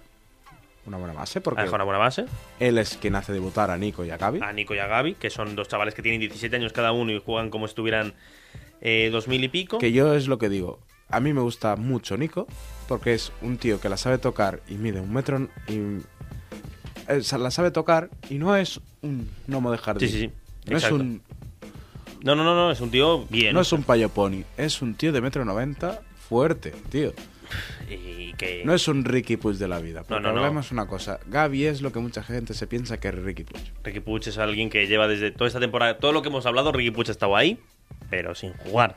una buena base porque ha dejado una buena base. él es quien hace debutar a Nico y a Gaby. A Nico y a Gaby, que son dos chavales que tienen 17 años cada uno y juegan como si estuvieran eh, 2000 y pico. Que yo es lo que digo. A mí me gusta mucho Nico porque es un tío que la sabe tocar y mide un metro y eh, la sabe tocar y no es un gnomo de jardín. Sí, sí, sí. No es un No, no, no, no, es un tío bien. no es un payo pony, es un tío de metro noventa fuerte, tío. Y que. No es un Ricky Puig de la vida. No, no. hablemos una cosa. Gaby es lo que mucha gente se piensa que es Ricky Puig. Ricky Puig es alguien que lleva desde toda esta temporada. Todo lo que hemos hablado, Ricky Puig ha estado ahí, pero sin jugar.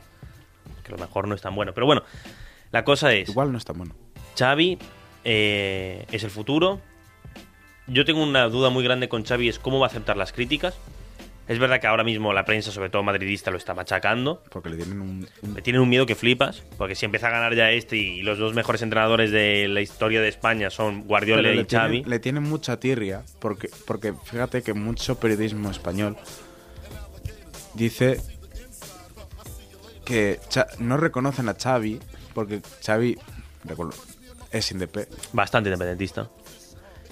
Que a lo mejor no es tan bueno. Pero bueno, la cosa es. Igual no está bueno. Xavi eh, es el futuro. Yo tengo una duda muy grande con Xavi, es cómo va a aceptar las críticas. Es verdad que ahora mismo la prensa, sobre todo madridista, lo está machacando. Porque le tienen un, un- Me tienen un miedo que flipas, porque si empieza a ganar ya este y los dos mejores entrenadores de la historia de España son Guardiola Pero y le Xavi. tienen, le tienen mucha tirria, porque, porque fíjate que mucho periodismo español dice que no reconocen a Xavi, porque Xavi es indep Bastante independentista.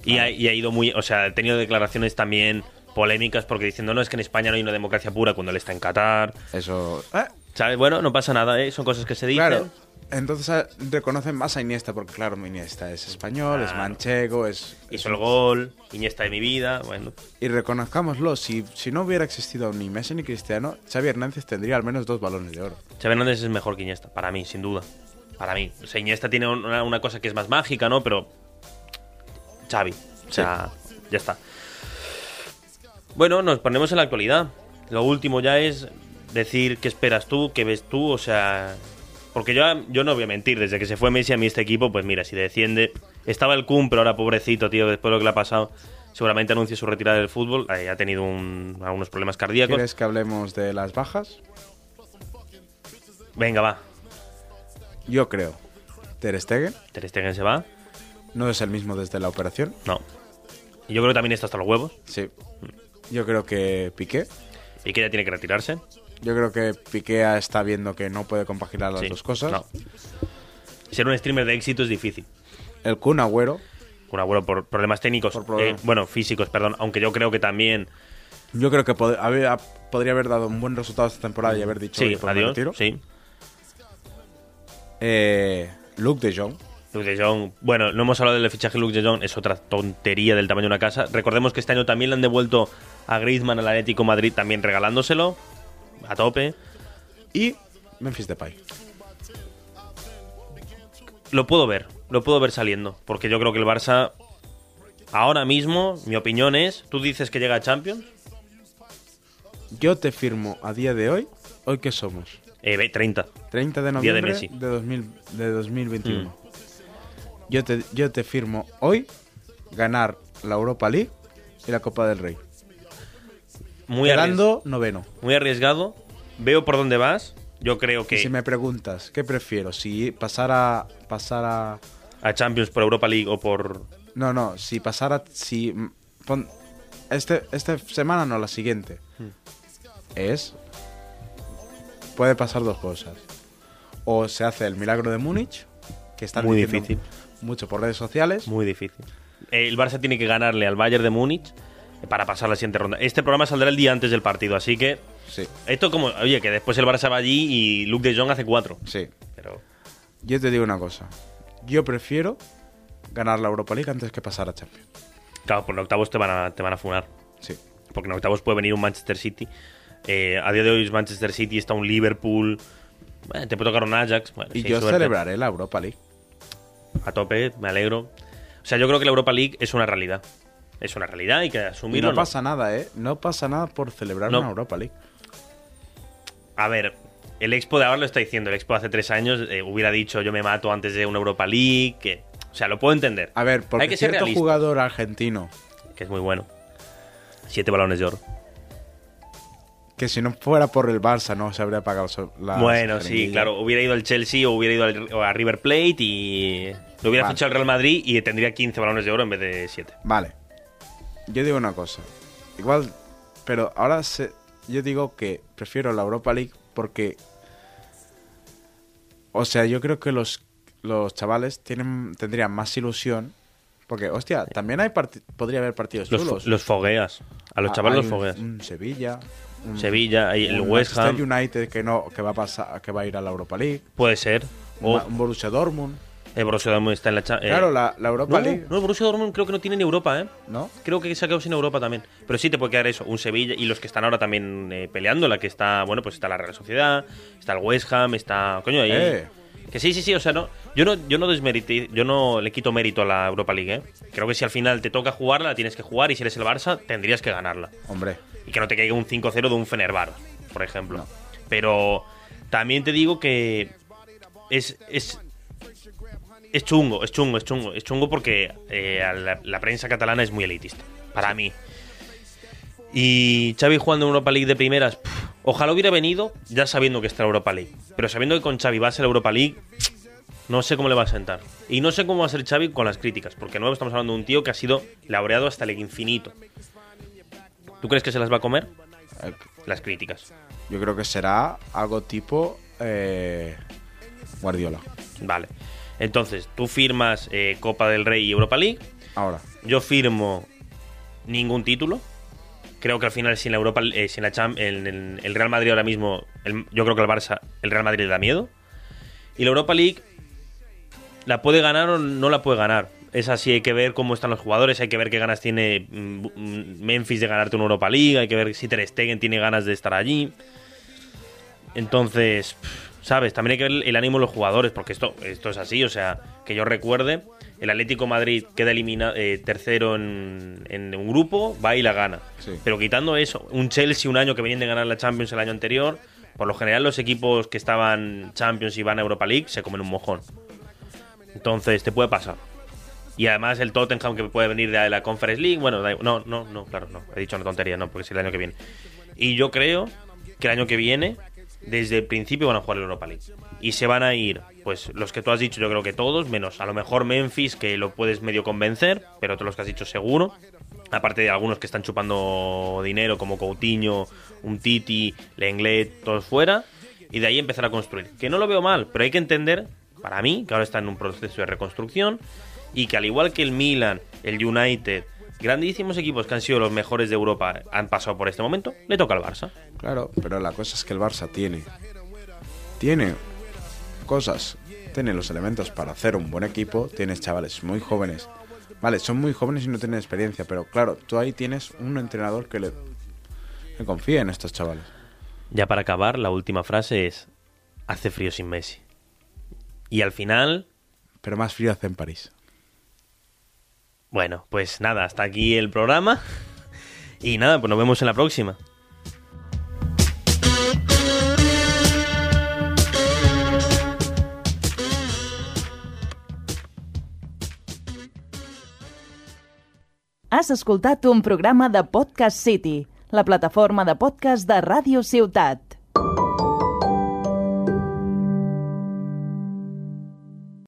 Y, ha, y ha ido muy. O sea, ha tenido declaraciones también polémicas porque diciendo no es que en España no hay una democracia pura cuando él está en Qatar. Eso... eh, ¿Sabes? Bueno, no pasa nada, ¿eh? son cosas que se dicen. claro. Entonces eh, reconocen más a Iniesta, porque claro, Iniesta es español, es Claro. manchego, es... es Hizo el un- gol, Iniesta de mi vida, bueno. Y reconozcámoslo, si, si no hubiera existido ni Messi ni Cristiano, Xavi Hernández tendría al menos dos balones de oro. Xavi Hernández es mejor que Iniesta, para mí, sin duda. Para mí. O sea, Iniesta tiene una, una cosa que es más mágica, ¿no? Pero. Xavi. O sea, ya está. Bueno, nos ponemos en la actualidad. Lo último ya es decir qué esperas tú, qué ves tú, o sea. Porque yo, yo no voy a mentir, desde que se fue Messi a mí este equipo, pues mira, si desciende. Estaba el Kun, pero ahora pobrecito, tío, después de lo que le ha pasado, seguramente anuncia su retirada del fútbol. Eh, ha tenido un- algunos problemas cardíacos. ¿Quieres que hablemos de las bajas? Venga, va. Yo creo. Ter Stegen Ter Stegen se va. no es el mismo desde la operación. No. Y yo creo que también está hasta los huevos. Sí. Yo creo que Piqué. Y que ya tiene que retirarse. Yo creo que Piqué está viendo que no puede compaginar las Sí. dos cosas. No. Ser un streamer de éxito es difícil. El Kun Agüero. Un abuelo por problemas técnicos. Por problemas. eh, bueno, físicos, perdón. Aunque yo creo que también. Yo creo que pod- había- podría haber dado un buen resultado esta temporada y haber dicho, Sí, adiós. retiro. Sí. Eh, Luke de Jong. Luke de Jong. Bueno, no hemos hablado del fichaje de Luke de Jong. Es otra tontería del tamaño de una casa. Recordemos que este año también le han devuelto a Griezmann al Atlético Madrid, también regalándoselo. A tope. Y Memphis Depay. Lo puedo ver. Lo puedo ver saliendo. Porque yo creo que el Barça. Ahora mismo, mi opinión es. Tú dices que llega a Champions. Yo te firmo a día de hoy. ¿Hoy qué somos? Eh, ve, 30. 30 de Día de noviembre Messi. de, 2000 de 2021. Mm. Yo, te, yo te firmo hoy ganar la Europa League y la Copa del Rey. Muy, arries- Quedando noveno. muy arriesgado. Veo por dónde vas. Yo creo que Y si me preguntas, ¿qué prefiero? Si pasara, pasara... a Champions por Europa League o por. No, no, si pasara... Si, mm, pon- este, esta semana no, la siguiente. Hmm. Es... Puede pasar dos cosas. O se hace el milagro de Múnich, que está Muy difícil. mucho por redes sociales. Muy difícil. El Barça tiene que ganarle al Bayern de Múnich para pasar la siguiente ronda. Este programa saldrá el día antes del partido, así que. Sí, Esto como. Oye, que después el Barça va allí y Luke de Jong hace cuatro. sí. Pero. Yo te digo una cosa. Yo prefiero ganar la Europa League antes que pasar a Champions. Claro, por en octavos te van a, te van a funar. Sí. Porque en octavos puede venir un Manchester City. Eh, a día de hoy es Manchester City, está un Liverpool. Bueno, te puede tocar un Ajax. Bueno, Y sí, yo celebraré la Europa League. A tope, me alegro. O sea, yo creo que la Europa League es una realidad. Es una realidad, hay que Y asumirlo. no ¿no? pasa nada, ¿eh? No pasa nada por celebrar No. una Europa League. A ver, el Expo de ahora lo está diciendo. El Expo de hace tres años eh, hubiera dicho yo me mato antes de una Europa League. Que, o sea, lo puedo entender. A ver, porque Hay que ser cierto realista. jugador argentino Que es muy bueno. Siete balones de oro. que si no fuera por el Barça no se habría pagado la bueno, sí, claro. Hubiera ido al Chelsea o hubiera ido al- o a River Plate y lo hubiera Vale. fichado el Real Madrid y tendría 15 balones de oro en vez de 7. Vale. Yo digo una cosa. Igual, pero ahora se- yo digo que prefiero la Europa League porque... O sea, yo creo que los, los chavales tienen, tendrían más ilusión. Porque, hostia, también hay podría haber partidos Los, chulos. los fogueas. A los Ah, chavales hay los fogueas. Un Sevilla. un- Sevilla, y el West Ham. United que no que va a pasar que va a ir a la Europa League. Puede ser. Un, O un Borussia Dortmund. El Borussia Dortmund está en la eh, Claro, la, la Europa no, League, no, el Borussia Dortmund creo que no tiene ni Europa, ¿eh? ¿no? Creo que se ha quedado sin Europa también. Pero sí te puede quedar eso, un Sevilla y los que están ahora también eh, peleando, la que está, bueno, pues está la Real Sociedad, está el West Ham, está, coño, ahí. Eh. Que sí, sí, sí, o sea, no, yo no, yo no desmerité, yo no le quito mérito a la Europa League, ¿eh? Creo que si al final te toca jugarla, la tienes que jugar y si eres el Barça, tendrías que ganarla. Hombre, Y que no te caiga un 5-0 de un Fenerbahce, por ejemplo. No. Pero también te digo que es, es, es chungo, es chungo, es chungo. Es chungo porque eh, la, la prensa catalana es muy elitista, para mí. Y Xavi jugando en Europa League de primeras, pff, ojalá hubiera venido ya sabiendo que está la Europa League. Pero sabiendo que con Xavi va a ser la Europa League, no sé cómo le va a sentar. Y no sé cómo va a ser Xavi con las críticas, porque no estamos hablando de un tío que ha sido laureado hasta el infinito. ¿Tú crees que se las va a comer? Las críticas. yo creo que será algo tipo eh, Guardiola. Vale. Entonces, tú firmas eh, Copa del Rey y Europa League. Ahora, Yo firmo ningún título. Creo que al final, sin la Europa, eh, sin la Cham- el, el- el Real Madrid ahora mismo, el- yo creo que al Barça, el Real Madrid le da miedo. Y la Europa League, ¿la puede ganar o no la puede ganar? Es así, hay que ver cómo están los jugadores, hay que ver qué ganas tiene mm, Memphis de ganarte una Europa League, hay que ver si Ter Stegen tiene ganas de estar allí. Entonces, pff, ¿sabes? También hay que ver el ánimo de los jugadores, porque esto, esto es así, o sea, que yo recuerde, el Atlético Madrid queda elimina, eh, tercero en, en un grupo, va y la gana. Sí. Pero quitando eso, un Chelsea un año que venían de ganar la Champions el año anterior, por lo general los equipos que estaban Champions y van a Europa League se comen un mojón. Entonces, te puede pasar. Y además el Tottenham que puede venir de la Conference League, bueno, no, no, no, claro, no, he dicho una tontería, no, porque es el año que viene. Y yo creo que el año que viene, desde el principio van a jugar la Europa League. Y se van a ir, pues los que tú has dicho, yo creo que todos, menos a lo mejor Memphis, que lo puedes medio convencer, pero todos los que has dicho seguro. Aparte de algunos que están chupando dinero, como Coutinho, un Titi, Lenglet, todos fuera. Y de ahí empezar a construir. Que no lo veo mal, pero hay que entender, para mí, que ahora está en un proceso de reconstrucción. Y que al igual que el Milan, el United, grandísimos equipos que han sido los mejores de Europa han pasado por este momento, le toca al Barça. claro, pero la cosa es que el Barça tiene. Tiene cosas. Tiene los elementos para hacer un buen equipo. Tienes chavales muy jóvenes. Vale, son muy jóvenes y no tienen experiencia, pero claro, tú ahí tienes un entrenador que le, le confía en estos chavales. Ya para acabar, la última frase es: hace frío sin Messi. Y al final, Pero más frío hace en París. Bueno, pues nada, hasta aquí el programa. Y nada, pues nos vemos en la próxima. Has escoltat un programa de Podcast City, la plataforma de podcast de Ràdio Ciutat.